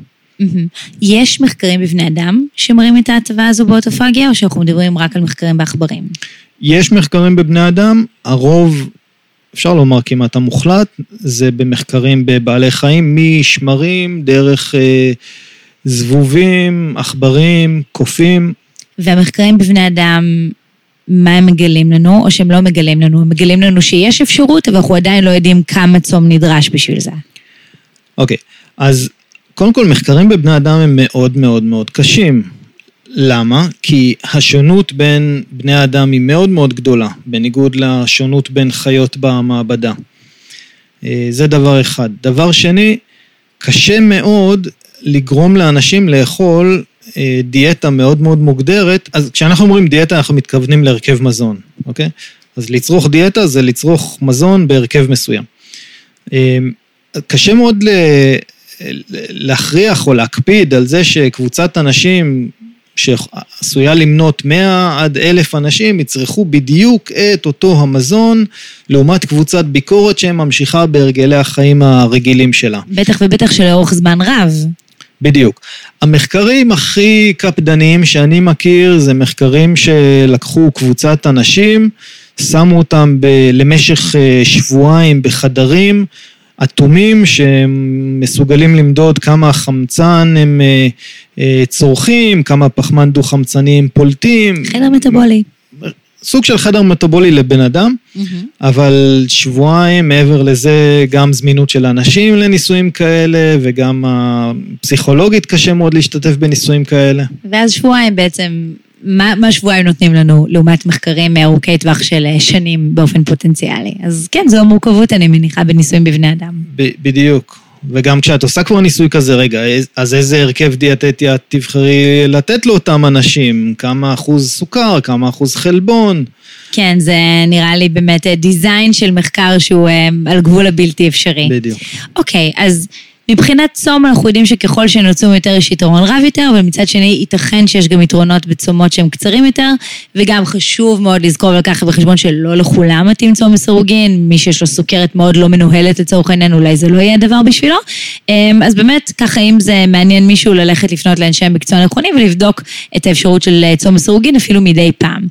יש מחקרים בבני אדם שמראים את ההטבה הזו באוטופגיה, או שאנחנו מדברים רק על מחקרים בעכברים? יש מחקרים בבני אדם, הרוב אפשר לומר כמעט המוחלט, זה במחקרים בבעלי חיים, משמרים, דרך אה, זבובים, עכברים, קופים. והמחקרים בבני אדם, מה הם מגלים לנו, או שהם לא מגלים לנו? הם מגלים לנו שיש אפשרות, אבל אנחנו עדיין לא יודעים כמה צום נדרש בשביל זה. אוקיי, אז קודם כל מחקרים בבני אדם הם מאוד מאוד מאוד קשים. למה? כי השונות בין בני האדם היא מאוד מאוד גדולה, בניגוד לשונות בין חיות במעבדה. אה, זה דבר אחד. דבר שני, קשה מאוד לגרום לאנשים לאכול אה, דיאטה מאוד מאוד מוגדרת, אז כשאנחנו אומרים דיאטה אנחנו מתכוונים להרכב מזון, אוקיי? אז לצרוך דיאטה זה לצרוך מזון בהרכב מסוים. אה, קשה מאוד להכריח או להקפיד על זה שקבוצת אנשים שעשויה למנות 100 עד 1,000 אנשים, יצרכו בדיוק את אותו המזון, לעומת קבוצת ביקורת שממשיכה בהרגלי החיים הרגילים שלה. בטח ובטח שלאורך זמן רב. בדיוק. המחקרים הכי קפדניים שאני מכיר זה מחקרים שלקחו קבוצת אנשים, שמו אותם ב- למשך אה, שבועיים בחדרים, אטומים שמסוגלים למדוד כמה חמצן הם אה, אה, צורכים, כמה פחמן דו-חמצני הם פולטים. חדר מטאבולי. סוג של חדר מטאבולי לבן אדם, mm-hmm. אבל שבועיים, מעבר לזה, גם זמינות של אנשים לניסויים כאלה, וגם הפסיכולוגית קשה מאוד להשתתף בניסויים כאלה. ואז שבועיים בעצם מה, מה שבועיים נותנים לנו לעומת מחקרים ארוכי טווח של אה, שנים באופן פוטנציאלי. אז כן, זו המורכבות, אני מניחה, בניסויים בבני אדם. ב- בדיוק. וגם כשאת עושה כבר ניסוי כזה, רגע, אז איזה הרכב דיאטטי את תבחרי לתת לאותם אנשים? כמה אחוז סוכר, כמה אחוז חלבון? כן, זה נראה לי באמת דיזיין של מחקר שהוא אה, על גבול הבלתי אפשרי. בדיוק. אוקיי, אז... מבחינת צום אנחנו יודעים שככל שנוצום יותר יש יתרון רב יותר, אבל מצד שני ייתכן שיש גם יתרונות בצומות שהם קצרים יותר, וגם חשוב מאוד לזכור ולקחת בחשבון שלא לכולם מתאים צום לסירוגין, מי שיש לו סוכרת מאוד לא מנוהלת לצורך העניין, אולי זה לא יהיה הדבר בשבילו. אמ, אז באמת, ככה אם זה מעניין מישהו ללכת לפנות לאנשי המקצוע הנכונים ולבדוק את האפשרות של אה, צום לסירוגין אפילו מדי פעם.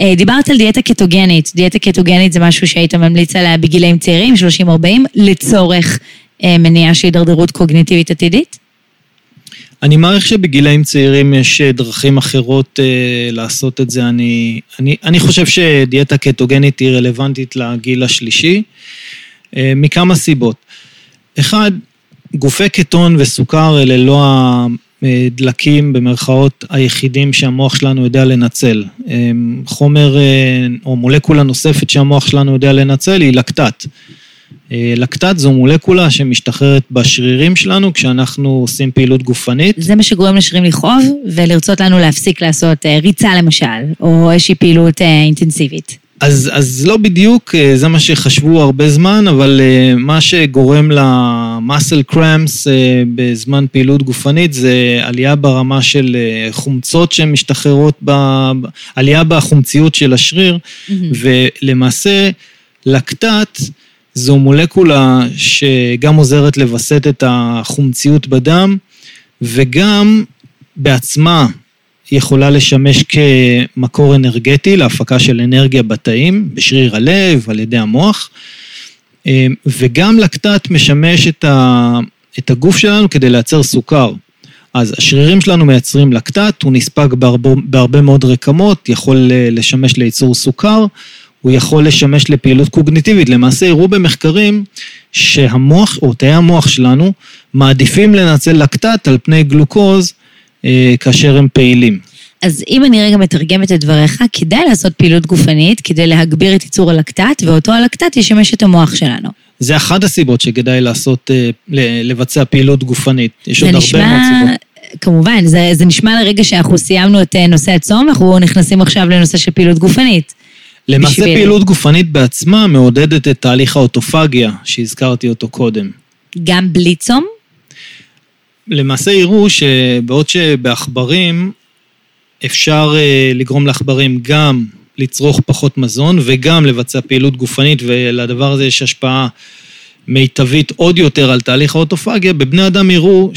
אה, דיברת על דיאטה קטוגנית, דיאטה קטוגנית זה משהו שהיית ממליץ עליה בגילאים צעירים, 30-40, לצורך מניעה של הידרדרות קוגניטיבית עתידית? אני מעריך שבגילאים צעירים יש אה, דרכים אחרות אה, לעשות את זה. אני, אני, אני חושב שדיאטה קטוגנית היא רלוונטית לגיל השלישי, אה, מכמה סיבות. אחד, גופי קטון וסוכר אלה לא הדלקים במרכאות היחידים שהמוח שלנו יודע לנצל. אה, חומר אה, או מולקולה נוספת שהמוח שלנו יודע לנצל היא לקטט. אה, לקטט זו מולקולה שמשתחררת בשרירים שלנו כשאנחנו עושים פעילות גופנית. זה מה שגורם לשרירים לכאוב ולרצות לנו להפסיק לעשות אה, ריצה למשל, או איזושהי פעילות אה, אינטנסיבית. אז, אז לא בדיוק, זה מה שחשבו הרבה זמן, אבל מה שגורם למאסל קרמס בזמן פעילות גופנית זה עלייה ברמה של חומצות שמשתחררות, ב... עלייה בחומציות של השריר, mm-hmm. ולמעשה לקטט זו מולקולה שגם עוזרת לווסת את החומציות בדם וגם בעצמה יכולה לשמש כמקור אנרגטי להפקה של אנרגיה בתאים, בשריר הלב, על ידי המוח, וגם לקטט משמש את הגוף שלנו כדי לייצר סוכר. אז השרירים שלנו מייצרים לקטט, הוא נספג בהרבה, בהרבה מאוד רקמות, יכול לשמש לייצור סוכר, הוא יכול לשמש לפעילות קוגניטיבית. למעשה הראו במחקרים שהמוח, או תאי המוח שלנו, מעדיפים לנצל לקטט על פני גלוקוז אה, כאשר הם פעילים. אז אם אני רגע מתרגמת את דבריך, כדאי לעשות פעילות גופנית כדי להגביר את ייצור הלקטט, ואותו הלקטט ישמש את המוח שלנו. זה אחת הסיבות שכדאי לעשות, אה, לבצע פעילות גופנית. יש עוד נשמע, הרבה מאוד סיבות. כמובן, זה, זה נשמע לרגע שאנחנו סיימנו את אה, נושא הצום, אנחנו נכנסים עכשיו לנושא של פעילות גופנית. למעשה בשביל- פעילות גופנית בעצמה מעודדת את תהליך האוטופגיה, שהזכרתי אותו קודם. גם בלי צום? למעשה יראו שבעוד שבעכברים אפשר אה, לגרום לעכברים גם לצרוך פחות מזון וגם לבצע פעילות גופנית ולדבר הזה יש השפעה מיטבית עוד יותר על תהליך האוטופגיה, בבני אדם יראו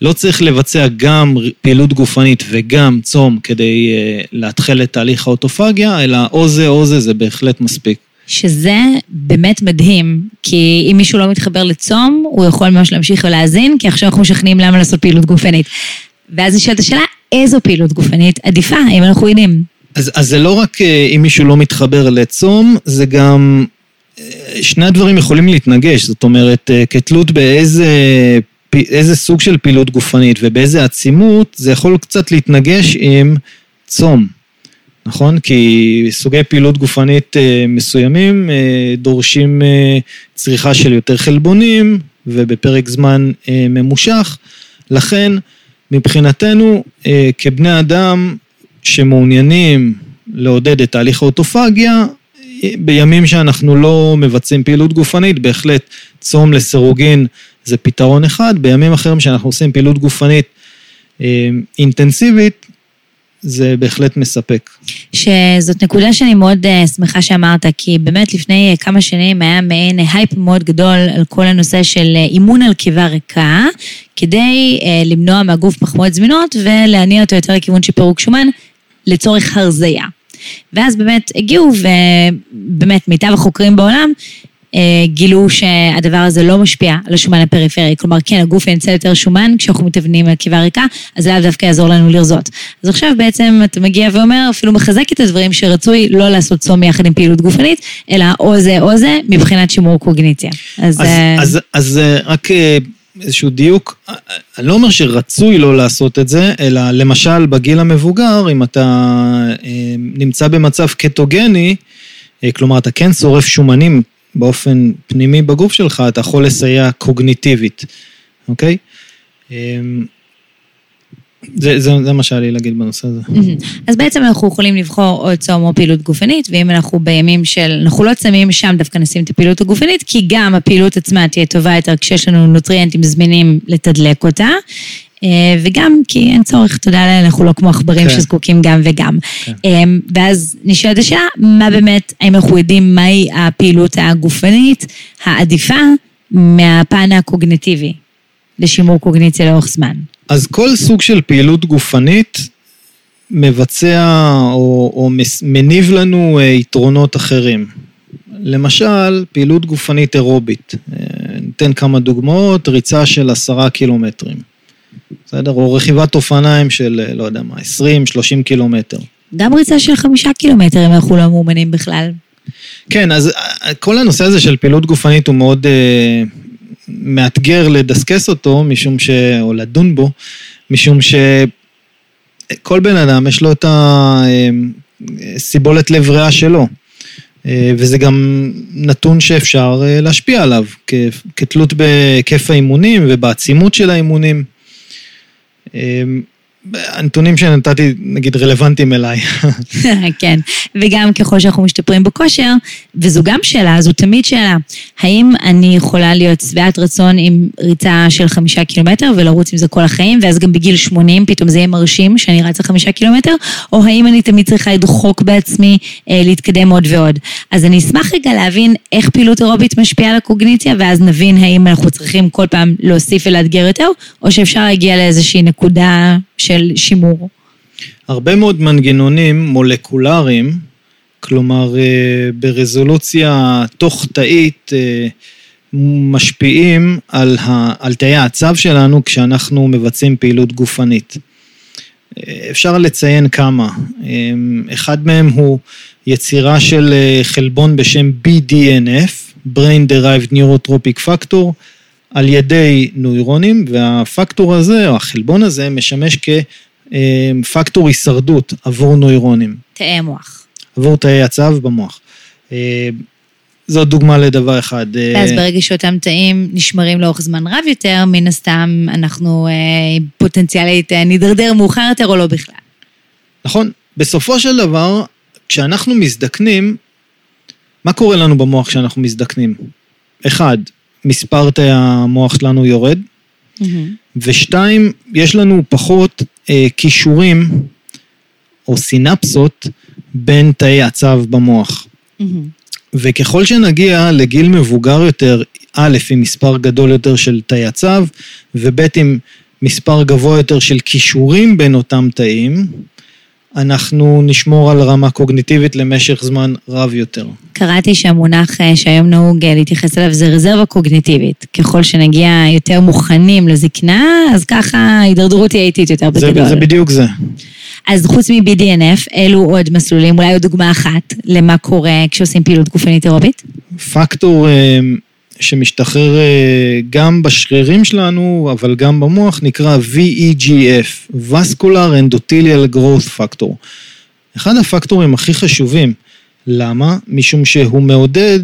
שלא צריך לבצע גם פעילות גופנית וגם צום כדי אה, להתחיל את תהליך האוטופגיה, אלא או זה או זה, זה בהחלט מספיק. שזה באמת מדהים, כי אם מישהו לא מתחבר לצום, הוא יכול ממש להמשיך ולהאזין, כי עכשיו אנחנו משכנעים למה לעשות פעילות גופנית. ואז נשאלת השאלה, איזו פעילות גופנית עדיפה, אם אנחנו יודעים. אז, אז זה לא רק אה, אם מישהו לא מתחבר לצום, זה גם... אה, שני הדברים יכולים להתנגש, זאת אומרת, כתלות באיזה איזה סוג של פעילות גופנית ובאיזה עצימות, זה יכול קצת להתנגש עם צום, נכון? כי סוגי פעילות גופנית אה, מסוימים אה, דורשים אה, צריכה של יותר חלבונים ובפרק זמן ממושך, לכן מבחינתנו כבני אדם שמעוניינים לעודד את תהליך האוטופגיה, בימים שאנחנו לא מבצעים פעילות גופנית, בהחלט צום לסירוגין זה פתרון אחד, בימים אחרים שאנחנו עושים פעילות גופנית אה, אינטנסיבית, זה בהחלט מספק. שזאת נקודה שאני מאוד uh, שמחה שאמרת, כי באמת לפני uh, כמה שנים היה מעין הייפ מאוד גדול על כל הנושא של uh, אימון על קיבה ריקה, כדי uh, למנוע מהגוף פחמות זמינות ולהניע אותו יותר לכיוון של פירוק שומן לצורך הרזייה. ואז באמת הגיעו, ובאמת מיטב החוקרים בעולם גילו שהדבר הזה לא משפיע על השומן הפריפרי. כלומר, כן, הגוף ינצל יותר שומן כשאנחנו מתאמנים על קיבה ריקה, אז זה לאו דווקא יעזור לנו לרזות. אז עכשיו בעצם אתה מגיע ואומר, אפילו מחזק את הדברים שרצוי לא לעשות צום יחד עם פעילות גופנית, אלא או זה או זה, מבחינת שימור קוגניציה. אז... אז, אה, אז, אז אה, רק אה, איזשהו דיוק, אה, אני לא אומר שרצוי לא לעשות את זה, אלא למשל בגיל המבוגר, אם אתה אה, נמצא במצב קטוגני, אה, כלומר אתה כן שורף שומנים באופן פנימי בגוף שלך, אתה יכול לסייע קוגניטיבית, אוקיי? אה, זה, זה, זה מה שהיה לי להגיד בנושא הזה. מהמם. אז בעצם אנחנו יכולים לבחור או צום או פעילות גופנית, ואם אנחנו בימים של, אנחנו לא צמים, שם דווקא נשים את הפעילות הגופנית, כי גם הפעילות עצמה תהיה טובה יותר כשיש לנו נוטריאנטים זמינים לתדלק אותה. אה, וגם כי אין צורך, תודה לאל, אנחנו לא כמו עכברים כן. שזקוקים גם וגם. כן. אה, ואז נשאלת השאלה, מה באמת, האם אנחנו יודעים מהי הפעילות הגופנית העדיפה מהפן הקוגניטיבי לשימור קוגניציה לאורך זמן? אז כל סוג של פעילות גופנית מבצע או, או מניב לנו אה, יתרונות אחרים. למשל, פעילות גופנית אירובית. ניתן כמה דוגמאות, ריצה של עשרה קילומטרים. בסדר? או רכיבת אופניים של, אה, לא יודע מה, 20-30 קילומטר. גם ריצה של חמישה קילומטר אם אנחנו לא מאומנים בכלל. כן, אז אה, כל הנושא הזה של פעילות גופנית הוא מאוד אה, מאתגר לדסקס אותו, משום ש... או לדון בו, משום שכל בן אדם יש לו את הסיבולת לב ריאה שלו. וזה גם נתון שאפשר להשפיע עליו, כתלות בהיקף האימונים ובעצימות של האימונים. אה, הנתונים שנתתי, נגיד, רלוונטיים אליי. (laughs) כן, וגם ככל שאנחנו משתפרים בכושר, וזו גם שאלה, זו תמיד שאלה, האם אני יכולה להיות שבעת רצון עם ריצה של חמישה קילומטר ולרוץ עם זה כל החיים, ואז גם בגיל 80 פתאום זה יהיה מרשים שאני רצה חמישה קילומטר, או האם אני תמיד צריכה לדחוק בעצמי אה, להתקדם עוד ועוד. אז אני אשמח רגע להבין איך פעילות אירובית משפיעה על הקוגניציה, ואז נבין האם אנחנו צריכים כל פעם להוסיף ולאתגר יותר, או שאפשר להגיע לאיזושהי נקודה של שימור. הרבה מאוד מנגנונים מולקולריים, כלומר אה, ברזולוציה תוך תאית, אה, משפיעים על, ה, על תאי העצב שלנו כשאנחנו מבצעים פעילות גופנית. אה, אפשר לציין כמה. אחד מהם הוא יצירה של חלבון בשם BDNF, Brain Derived Neurotropic Factor על ידי נוירונים, והפקטור הזה, או החלבון הזה, משמש כפקטור הישרדות עבור נוירונים. תאי מוח. עבור תאי הצו במוח. אה, זאת דוגמה לדבר אחד. אה, ואז ברגע שאותם תאים נשמרים לאורך זמן רב יותר, מן הסתם אנחנו אה, פוטנציאלית אה, נידרדר מאוחר יותר או לא בכלל. נכון. בסופו של דבר, כשאנחנו מזדקנים, מה קורה לנו במוח כשאנחנו מזדקנים? אחד, מספר תאי המוח שלנו יורד, ושתיים, יש לנו פחות אה, כישורים או סינפסות בין תאי הצו במוח. וככל שנגיע לגיל מבוגר יותר, א', עם מספר גדול יותר של תאי הצו, וב', עם מספר גבוה יותר של כישורים בין אותם תאים, אנחנו נשמור על רמה קוגניטיבית למשך זמן רב יותר. קראתי שהמונח אה, שהיום נהוג אה, להתייחס אליו זה רזרבה קוגניטיבית. ככל שנגיע יותר מוכנים לזקנה, אז ככה ההידרדרות תהיה איטית יותר זה, בגדול. זה בדיוק זה. אז חוץ מ-BDNF, אלו עוד מסלולים, אולי עוד דוגמה אחת למה קורה כשעושים פעילות גופנית אירובית? פקטור אה, שמשתחרר אה, גם בשרירים שלנו, אבל גם במוח, נקרא VEGF, Vascular Endothelial Growth Factor. אחד הפקטורים הכי חשובים. למה? משום שהוא מעודד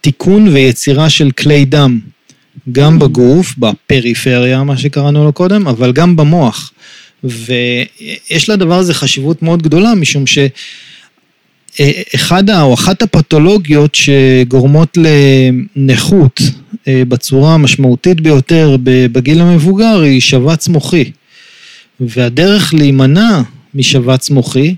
תיקון ויצירה של כלי דם, גם בגוף, בפריפריה, מה שקראנו לו קודם, אבל גם במוח. ויש לדבר הזה חשיבות מאוד גדולה, משום ש... אחד ה- או אחת הפתולוגיות שגורמות לנכות אה, בצורה המשמעותית ביותר בגיל המבוגר היא שבץ מוחי. והדרך להימנע משבץ מוחי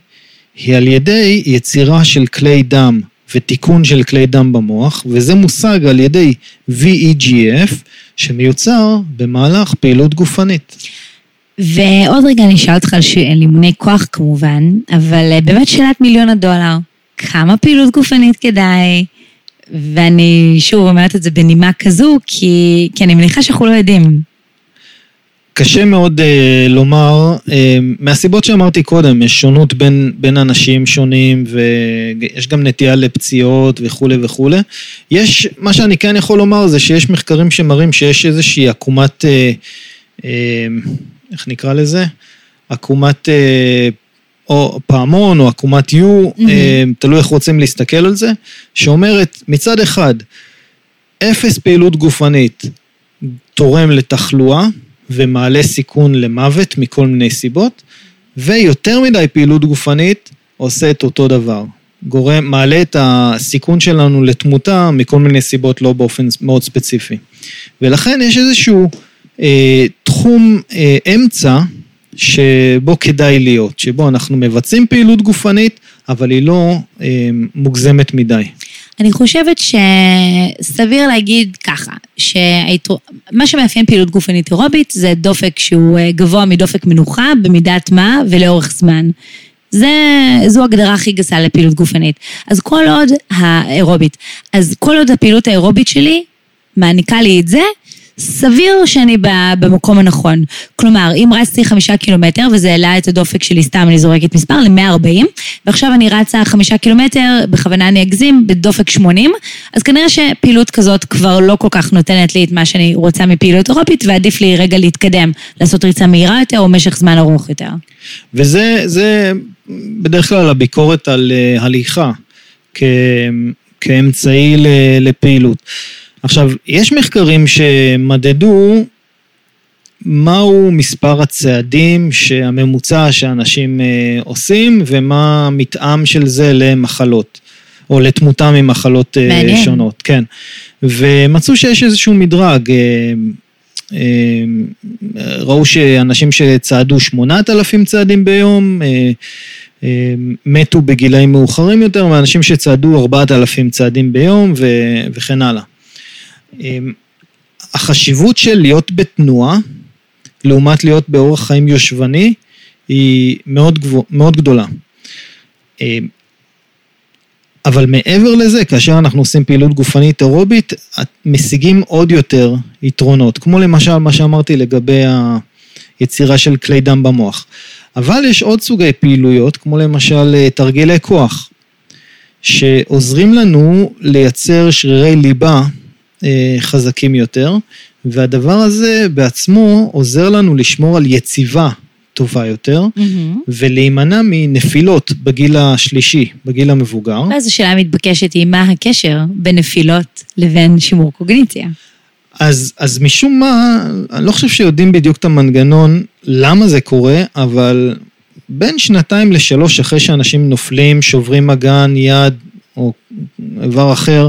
היא על ידי יצירה של כלי דם ותיקון של כלי דם במוח, וזה מושג על ידי VEGF שמיוצר במהלך פעילות גופנית. ועוד רגע אני אשאל אותך על ש- על אימוני כוח כמובן, אבל אה, באמת שאלת מיליון הדולר, כמה פעילות גופנית כדאי? ואני שוב אומרת את זה בנימה כזו, כי, כי אני מניחה שאנחנו לא יודעים. קשה מאוד אה, לומר, אה, מהסיבות שאמרתי קודם, יש שונות בין, בין אנשים שונים ויש גם נטייה לפציעות וכולי וכולי. יש, מה שאני כן יכול לומר זה שיש מחקרים שמראים שיש איזושהי עקומת, אה, אה, איך נקרא לזה? עקומת אה, או פעמון או עקומת U, Mhm. אה, תלוי איך רוצים להסתכל על זה, שאומרת מצד אחד, אפס פעילות גופנית תורם לתחלואה ומעלה סיכון למוות מכל מיני סיבות, ויותר מדי פעילות גופנית עושה את אותו דבר. גורם, מעלה את הסיכון שלנו לתמותה מכל מיני סיבות לא באופן מאוד ספציפי. ולכן יש איזשהו אה, תחום אה, אמצע שבו כדאי להיות, שבו אנחנו מבצעים פעילות גופנית, אבל היא לא אה, מוגזמת מדי. אני חושבת שסביר להגיד ככה, שמה שמאפיין פעילות גופנית אירובית זה דופק שהוא אה, גבוה מדופק מנוחה במידת מה ולאורך זמן. זה, זו הגדרה הכי גסה לפעילות גופנית. אז כל עוד האירובית, אז כל עוד הפעילות האירובית שלי מעניקה לי את זה, סביר שאני במקום הנכון. כלומר, אם רצתי חמישה קילומטר וזה העלה את הדופק שלי, סתם אני זורקת מספר, ל-140, ועכשיו אני רצה חמישה קילומטר, בכוונה אני אגזים, בדופק 80, אז כנראה שפעילות כזאת כבר לא כל כך נותנת לי את מה שאני רוצה מפעילות אירופית, ועדיף לי רגע להתקדם, לעשות ריצה מהירה יותר או משך זמן ארוך יותר. וזה זה בדרך כלל הביקורת על אה, הליכה כ, כאמצעי לפעילות. עכשיו, יש מחקרים שמדדו מהו מספר הצעדים שהממוצע שאנשים אה, עושים ומה המתאם של זה למחלות, או לתמותה ממחלות אה, מעניין. שונות, כן. ומצאו שיש איזשהו מדרג. אה, ראו שאנשים שצעדו 8,000 צעדים ביום, מתו בגילאים מאוחרים יותר, ואנשים שצעדו 4,000 צעדים ביום ו- וכן הלאה. אה, החשיבות של להיות בתנועה, לעומת להיות באורח חיים יושבני, היא מאוד, גבוה, מאוד גדולה. אה, אבל מעבר לזה, כאשר אנחנו עושים פעילות גופנית אירובית, משיגים עוד יותר יתרונות, כמו למשל מה שאמרתי לגבי היצירה של כלי דם במוח. אבל יש עוד סוגי פעילויות, כמו למשל אה, תרגילי כוח, שעוזרים לנו לייצר שרירי ליבה חזקים יותר, והדבר הזה בעצמו עוזר לנו לשמור על יציבה טובה יותר, ולהימנע מנפילות בגיל השלישי, בגיל המבוגר. ואז השאלה המתבקשת היא, מה הקשר בין נפילות לבין שימור קוגניציה? אז, אז משום מה, אני לא חושב שיודעים בדיוק את המנגנון למה זה קורה, אבל בין שנתיים לשלוש אחרי שאנשים נופלים, שוברים אגן, יד או איבר אחר,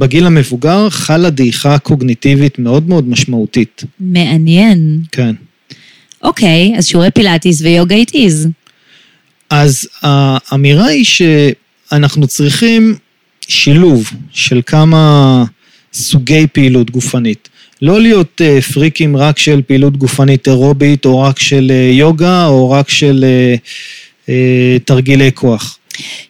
בגיל המבוגר חלה דעיכה קוגניטיבית מאוד מאוד משמעותית. מעניין. כן. אוקיי, אז שיעורי פילאטיס ויוגה איטיז. אז האמירה היא שאנחנו צריכים שילוב של כמה סוגי פעילות גופנית. לא להיות uh, פריקים רק של פעילות גופנית אירובית, או רק של uh, יוגה, או רק של uh, uh, תרגילי כוח.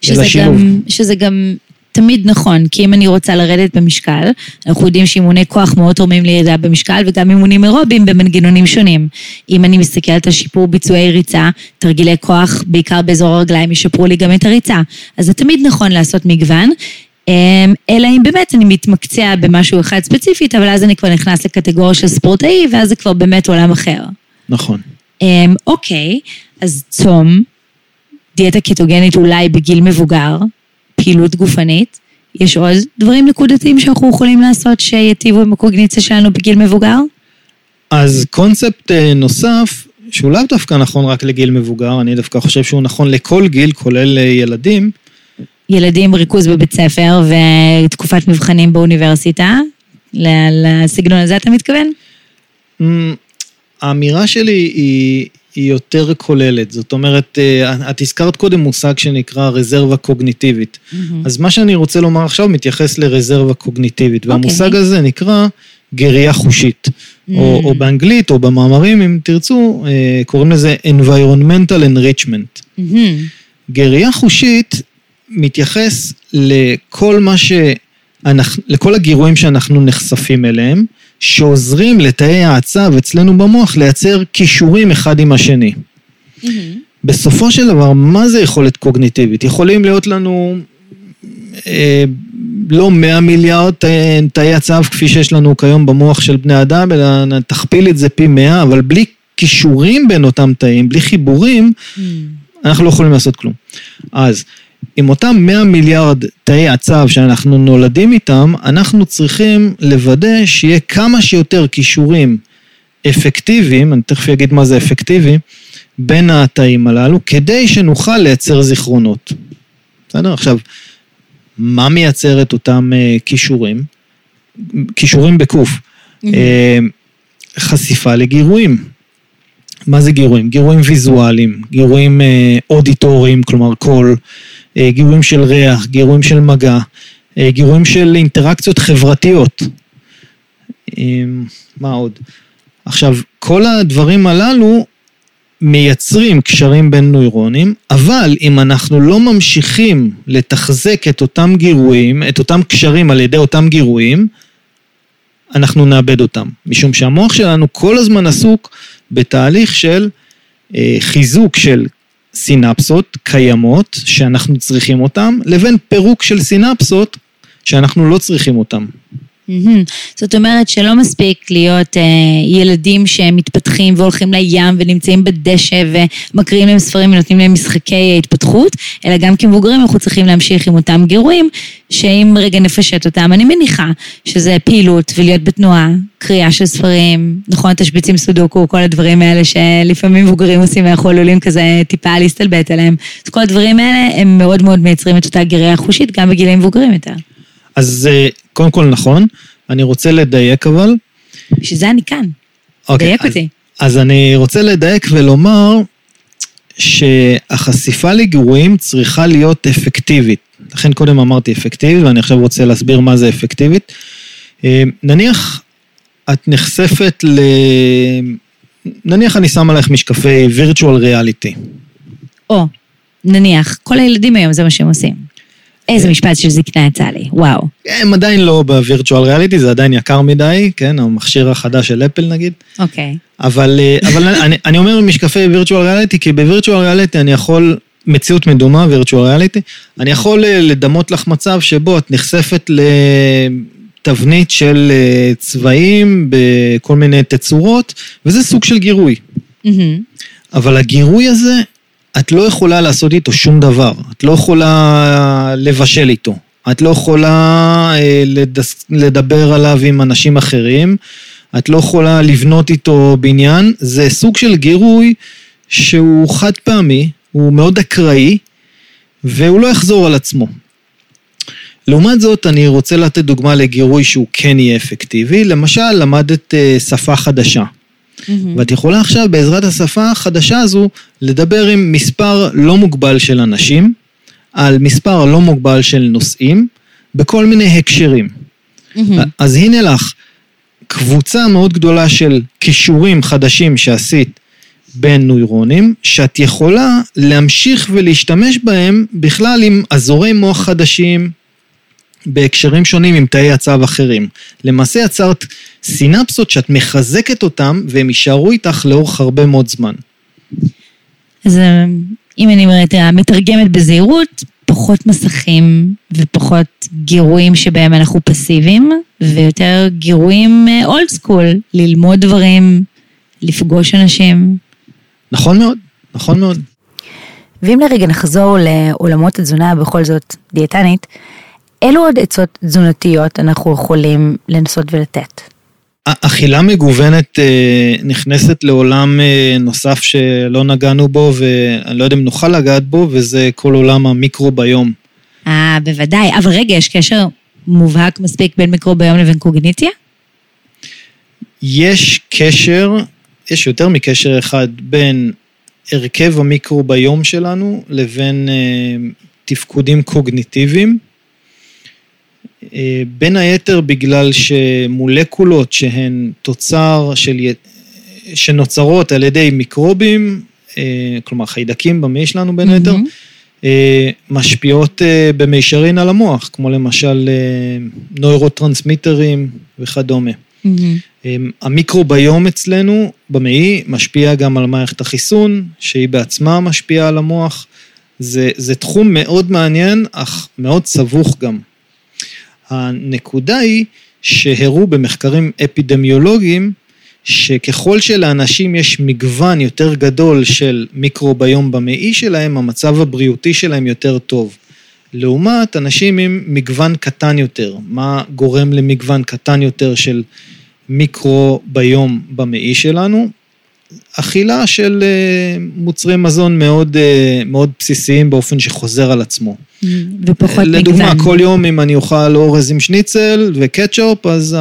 שזה גם, שזה גם תמיד נכון, כי אם אני רוצה לרדת במשקל, אנחנו יודעים שאימוני כוח מאוד תורמים לירידה במשקל, וגם אימונים אירובים במנגנונים שונים. אם אני מסתכלת על שיפור ביצועי ריצה, תרגילי כוח, בעיקר באזור הרגליים, ישפרו לי גם את הריצה. אז זה תמיד נכון לעשות מגוון. אמ, אלא אם באמת אני מתמקצע במשהו אחד ספציפית, אבל אז אני כבר נכנס לקטגוריה של ספורטאי, ואז זה כבר באמת עולם אחר. נכון. אמ, אוקיי, אז צום, דיאטה קטוגנית אולי בגיל מבוגר, פעילות גופנית. יש עוד דברים נקודתיים שאנחנו יכולים לעשות שיטיבו עם הקוגניציה שלנו בגיל מבוגר? אז קונספט אה, נוסף, שהוא לאו דווקא נכון רק לגיל מבוגר, אני דווקא חושב שהוא נכון לכל גיל, כולל אה, ילדים. ילדים ריכוז בבית ספר ותקופת מבחנים באוניברסיטה, לסגנון הזה אתה מתכוון? אמ, האמירה שלי היא, היא יותר כוללת, זאת אומרת, אה, את הזכרת קודם מושג שנקרא רזרבה קוגניטיבית. Mm-hmm. אז מה שאני רוצה לומר עכשיו מתייחס לרזרבה קוגניטיבית, okay. והמושג אוקיי. הזה נקרא גריה חושית, mm-hmm. או, או באנגלית או במאמרים, אם תרצו, אה, קוראים לזה environmental enrichment. Mm-hmm. גריה חושית מתייחס לכל מה ש... לכל הגירויים שאנחנו נחשפים אליהם, שעוזרים לתאי העצב אצלנו במוח לייצר כישורים אחד עם השני. Mm-hmm. בסופו של דבר, מה זה יכולת קוגניטיבית? יכולים להיות לנו אה, לא 100 מיליארד תאי עצב כפי שיש לנו כיום במוח של בני אדם, אלא תכפיל את זה פי 100, אבל בלי כישורים בין אותם תאים, בלי חיבורים, mm. אנחנו לא יכולים לעשות כלום. אז עם אותם 100 מיליארד תאי עצב שאנחנו נולדים איתם, אנחנו צריכים לוודא שיהיה כמה שיותר כישורים אפקטיביים, אני תכף אגיד מה זה אפקטיבי, בין התאים הללו, כדי שנוכל לייצר זיכרונות. בסדר? עכשיו, מה מייצר את אותם uh, כישורים? כישורים בקוף. Mm-hmm. Uh, חשיפה לגירויים. מה זה גירויים? גירויים ויזואליים, גירויים uh, אודיטוריים, כלומר קול, אה, גירויים של ריח, גירויים של מגע, אה, גירויים של אינטראקציות חברתיות. מה עוד? עכשיו, כל הדברים הללו מייצרים קשרים בין נוירונים, אבל אם אנחנו לא ממשיכים לתחזק את אותם גירויים, את אותם קשרים על ידי אותם גירויים, אנחנו נאבד אותם. משום שהמוח שלנו כל הזמן עסוק בתהליך של אה, חיזוק של סינפסות קיימות שאנחנו צריכים אותן, לבין פירוק של סינפסות שאנחנו לא צריכים אותן. זאת אומרת שלא מספיק להיות אה, ילדים שהם מתפתחים והולכים לים ונמצאים בדשא ומקריאים להם ספרים ונותנים להם משחקי התפתחות, אלא גם כמבוגרים אנחנו צריכים להמשיך עם אותם גירויים, שאם רגע נפשט אותם, אני מניחה שזה פעילות ולהיות בתנועה, קריאה של ספרים, נכון, תשביצים סודוקו, כל הדברים האלה שלפעמים מבוגרים עושים ואנחנו עלולים כזה טיפה להסתלבט עליהם. אז כל הדברים האלה הם מאוד מאוד מייצרים את אותה גריה חושית גם בגילים מבוגרים יותר. אז אה, קודם כל נכון, אני רוצה לדייק אבל. בשביל זה אני כאן. אוקיי, דייק אותי. אז אני רוצה לדייק ולומר שהחשיפה לגירויים צריכה להיות אפקטיבית. לכן קודם אמרתי אפקטיבית, ואני עכשיו רוצה להסביר מה זה אפקטיבית. אה, נניח את נחשפת ל... נניח אני שם עליך משקפי virtual reality. או, נניח, כל הילדים היום זה מה שהם עושים. איזה משפט של זקנה יצא לי, וואו. הם עדיין לא בווירטואל ריאליטי, זה עדיין יקר מדי, כן, המכשיר החדש של אפל נגיד. אוקיי. אבל, אה, אבל אני, אני אומר משקפי וירטואל ריאליטי, כי בווירטואל ריאליטי אני יכול מציאות מדומה, virtual reality, אני יכול אה, לדמות לך מצב שבו את נחשפת לתבנית של אה, צבעים בכל מיני תצורות, וזה סוג של גירוי. אבל הגירוי הזה, את לא יכולה לעשות איתו שום דבר. את לא יכולה לבשל איתו. את לא יכולה אה, לדבר עליו עם אנשים אחרים. את לא יכולה לבנות איתו בניין. זה סוג של גירוי שהוא חד פעמי, הוא מאוד אקראי, והוא לא יחזור על עצמו. לעומת זאת, אני רוצה לתת דוגמה לגירוי שהוא כן יהיה אפקטיבי. למשל, למדת אה, שפה חדשה. מהמם. ואת יכולה עכשיו בעזרת השפה החדשה הזו לדבר עם מספר לא מוגבל של אנשים, על מספר לא מוגבל של נושאים, בכל מיני הקשרים. מהמם. אז הנה לך קבוצה מאוד גדולה של כישורים חדשים שעשית בין נוירונים, שאת יכולה להמשיך ולהשתמש בהם בכלל עם אזורי מוח חדשים, בהקשרים שונים עם תאי הצו אחרים. למעשה יצרת סינפסות שאת מחזקת אותם והם יישארו איתך לאורך הרבה מאוד זמן. אז אה, אם אני אומרת, מתרגמת בזהירות, פחות מסכים ופחות גירויים שבהם אנחנו פסיביים, ויותר גירויים אולד סקול, ללמוד דברים, לפגוש אנשים. נכון מאוד, נכון מאוד. ואם לרגע נחזור לעולמות התזונה, בכל זאת דיאטנית, אילו עוד עצות תזונתיות אנחנו יכולים לנסות ולתת? אכילה מגוונת אה, נכנסת לעולם אה, נוסף שלא נגענו בו, ואני לא יודע אם נוכל לגעת בו, וזה כל עולם המיקרוביום. אה, בוודאי. אבל רגע, יש קשר מובהק מספיק בין מיקרוביום לבין קוגניציה? יש קשר, יש יותר מקשר אחד בין הרכב המיקרוביום שלנו לבין אה, תפקודים קוגניטיביים. אה, בין היתר בגלל שמולקולות שהן תוצר של, שנוצרות על ידי מיקרובים, אה, כלומר חיידקים במעי שלנו בין היתר. אה, משפיעות במישרין על המוח, כמו למשל נוירוטרנסמיטרים וכדומה. המיקרוביום אצלנו במעי משפיע גם על מערכת החיסון, שהיא בעצמה משפיעה על המוח. זה, זה תחום מאוד מעניין, אך מאוד סבוך גם. הנקודה היא שהראו במחקרים אפידמיולוגיים, שככל שלאנשים יש מגוון יותר גדול של מיקרוביום במעי שלהם, המצב הבריאותי שלהם יותר טוב. לעומת אנשים עם מגוון קטן יותר. מה גורם למגוון קטן יותר של מיקרוביום במעי שלנו? אכילה של אה, מוצרי מזון מאוד, אה, מאוד בסיסיים באופן שחוזר על עצמו. ופחות מגוון. לדוגמה, כל יום אם אני אוכל אורז עם שניצל וקטשופ, אז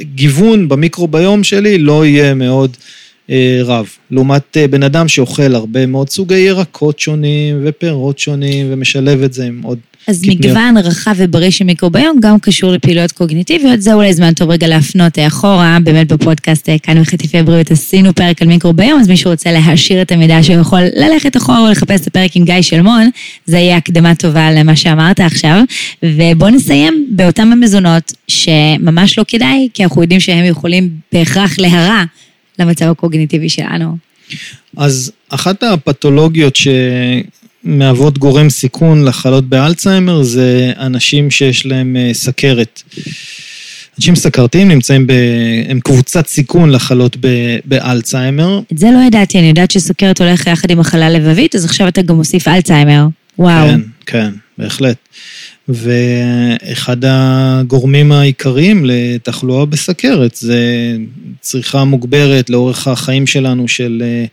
הגיוון במיקרוביום שלי לא יהיה מאוד אה, רב. לעומת בן אדם שאוכל הרבה מאוד סוגי ירקות שונים ופירות שונים ומשלב את זה עם עוד אז קטניות. מגוון רחב ובריא של מיקרוביום גם קשור לפעילויות קוגניטיביות, זה אולי זמן טוב רגע להפנות אה, אחורה, באמת בפודקאסט אה, כאן בחטיפי הבריאות עשינו פרק על מיקרוביום, אז מי שרוצה להעשיר את המידע שהוא יכול ללכת אחורה ולחפש את הפרק עם גיא שלמון, זה יהיה הקדמה טובה למה שאמרת עכשיו. ובואו נסיים באותם המזונות שממש לא כדאי, כי אנחנו יודעים שהם יכולים בהכרח להרע למצב הקוגניטיבי שלנו. אז אחת הפתולוגיות שמהוות גורם סיכון לחלות באלצהיימר זה אנשים שיש להם אה, סכרת. אנשים סכרתיים נמצאים ב... הם קבוצת סיכון לחלות ב... באלצהיימר. את זה לא ידעתי, אני יודעת שסוכרת הולך יחד עם מחלה לבבית, אז עכשיו אתה גם מוסיף אלצהיימר. וואו. כן, כן, בהחלט. ואחד הגורמים העיקריים לתחלואה בסכרת זה צריכה מוגברת לאורך החיים שלנו של אה,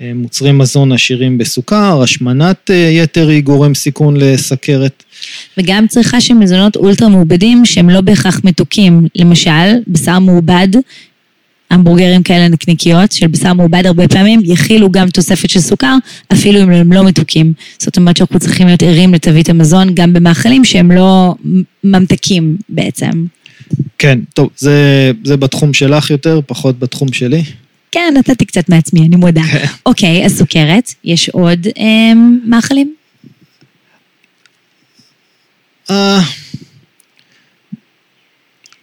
מוצרי מזון עשירים בסוכר, השמנת אה, יתר היא גורם סיכון לסכרת. וגם צריכה של מזונות אולטרה מעובדים שהם לא בהכרח מתוקים. למשל, בשר מעובד, המבורגרים כאלה נקניקיות של בשר מעובד הרבה פעמים יכילו גם תוספת של סוכר, אפילו אם הם לא מתוקים. זאת אומרת שאנחנו צריכים להיות ערים לתווית המזון גם במאכלים שהם לא ממתקים בעצם. כן, טוב, זה, זה בתחום שלך יותר, פחות בתחום שלי. כן, נתתי קצת מעצמי, אני מודה. אוקיי, אז סוכרת, יש עוד אה, מאכלים? אה,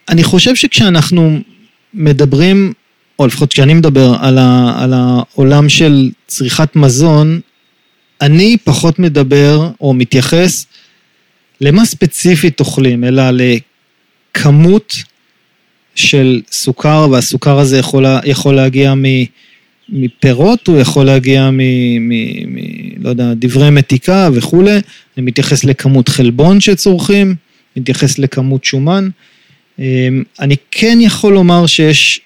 אני חושב שכשאנחנו מדברים, או לפחות כשאני מדבר על, ה, על העולם של צריכת מזון, אני פחות מדבר או מתייחס למה ספציפית אוכלים, אלא לכמות של סוכר, והסוכר הזה יכול, יכול להגיע מ, מפירות, הוא יכול להגיע מ... מ, מ לא יודע, דברי מתיקה וכולי. אני מתייחס לכמות חלבון שצורכים, מתייחס לכמות שומן. אמ, אני כן יכול לומר שיש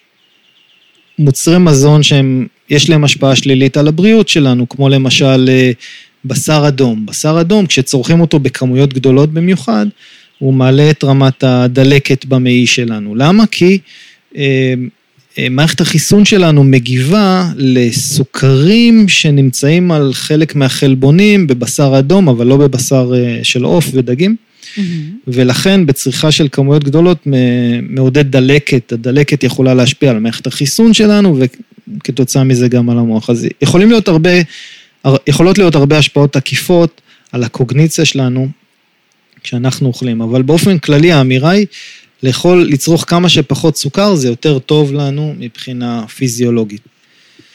מוצרי מזון שהם, יש להם השפעה שלילית על הבריאות שלנו, כמו למשל אה, בשר אדום. בשר אדום, כשצורכים אותו בכמויות גדולות במיוחד, הוא מעלה את רמת הדלקת במעי שלנו. למה? כי אה, אה, מערכת החיסון שלנו מגיבה לסוכרים שנמצאים על חלק מהחלבונים בבשר אדום, אבל לא בבשר אה, של עוף ודגים. Mm-hmm. ולכן בצריכה של כמויות גדולות מעודד דלקת, הדלקת יכולה להשפיע על מערכת החיסון שלנו וכתוצאה מזה גם על המוח. אז יכולים להיות הרבה, יכולות להיות הרבה השפעות עקיפות על הקוגניציה שלנו כשאנחנו אוכלים, אבל באופן כללי האמירה היא לאכול, לצרוך כמה שפחות סוכר זה יותר טוב לנו מבחינה פיזיולוגית.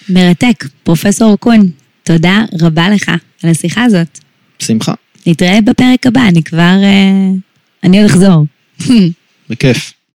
מרתק. פרופסור קון, תודה רבה לך על השיחה הזאת. שמחה. נתראה בפרק הבא, אני כבר... אה, אני עוד אחזור. בכיף.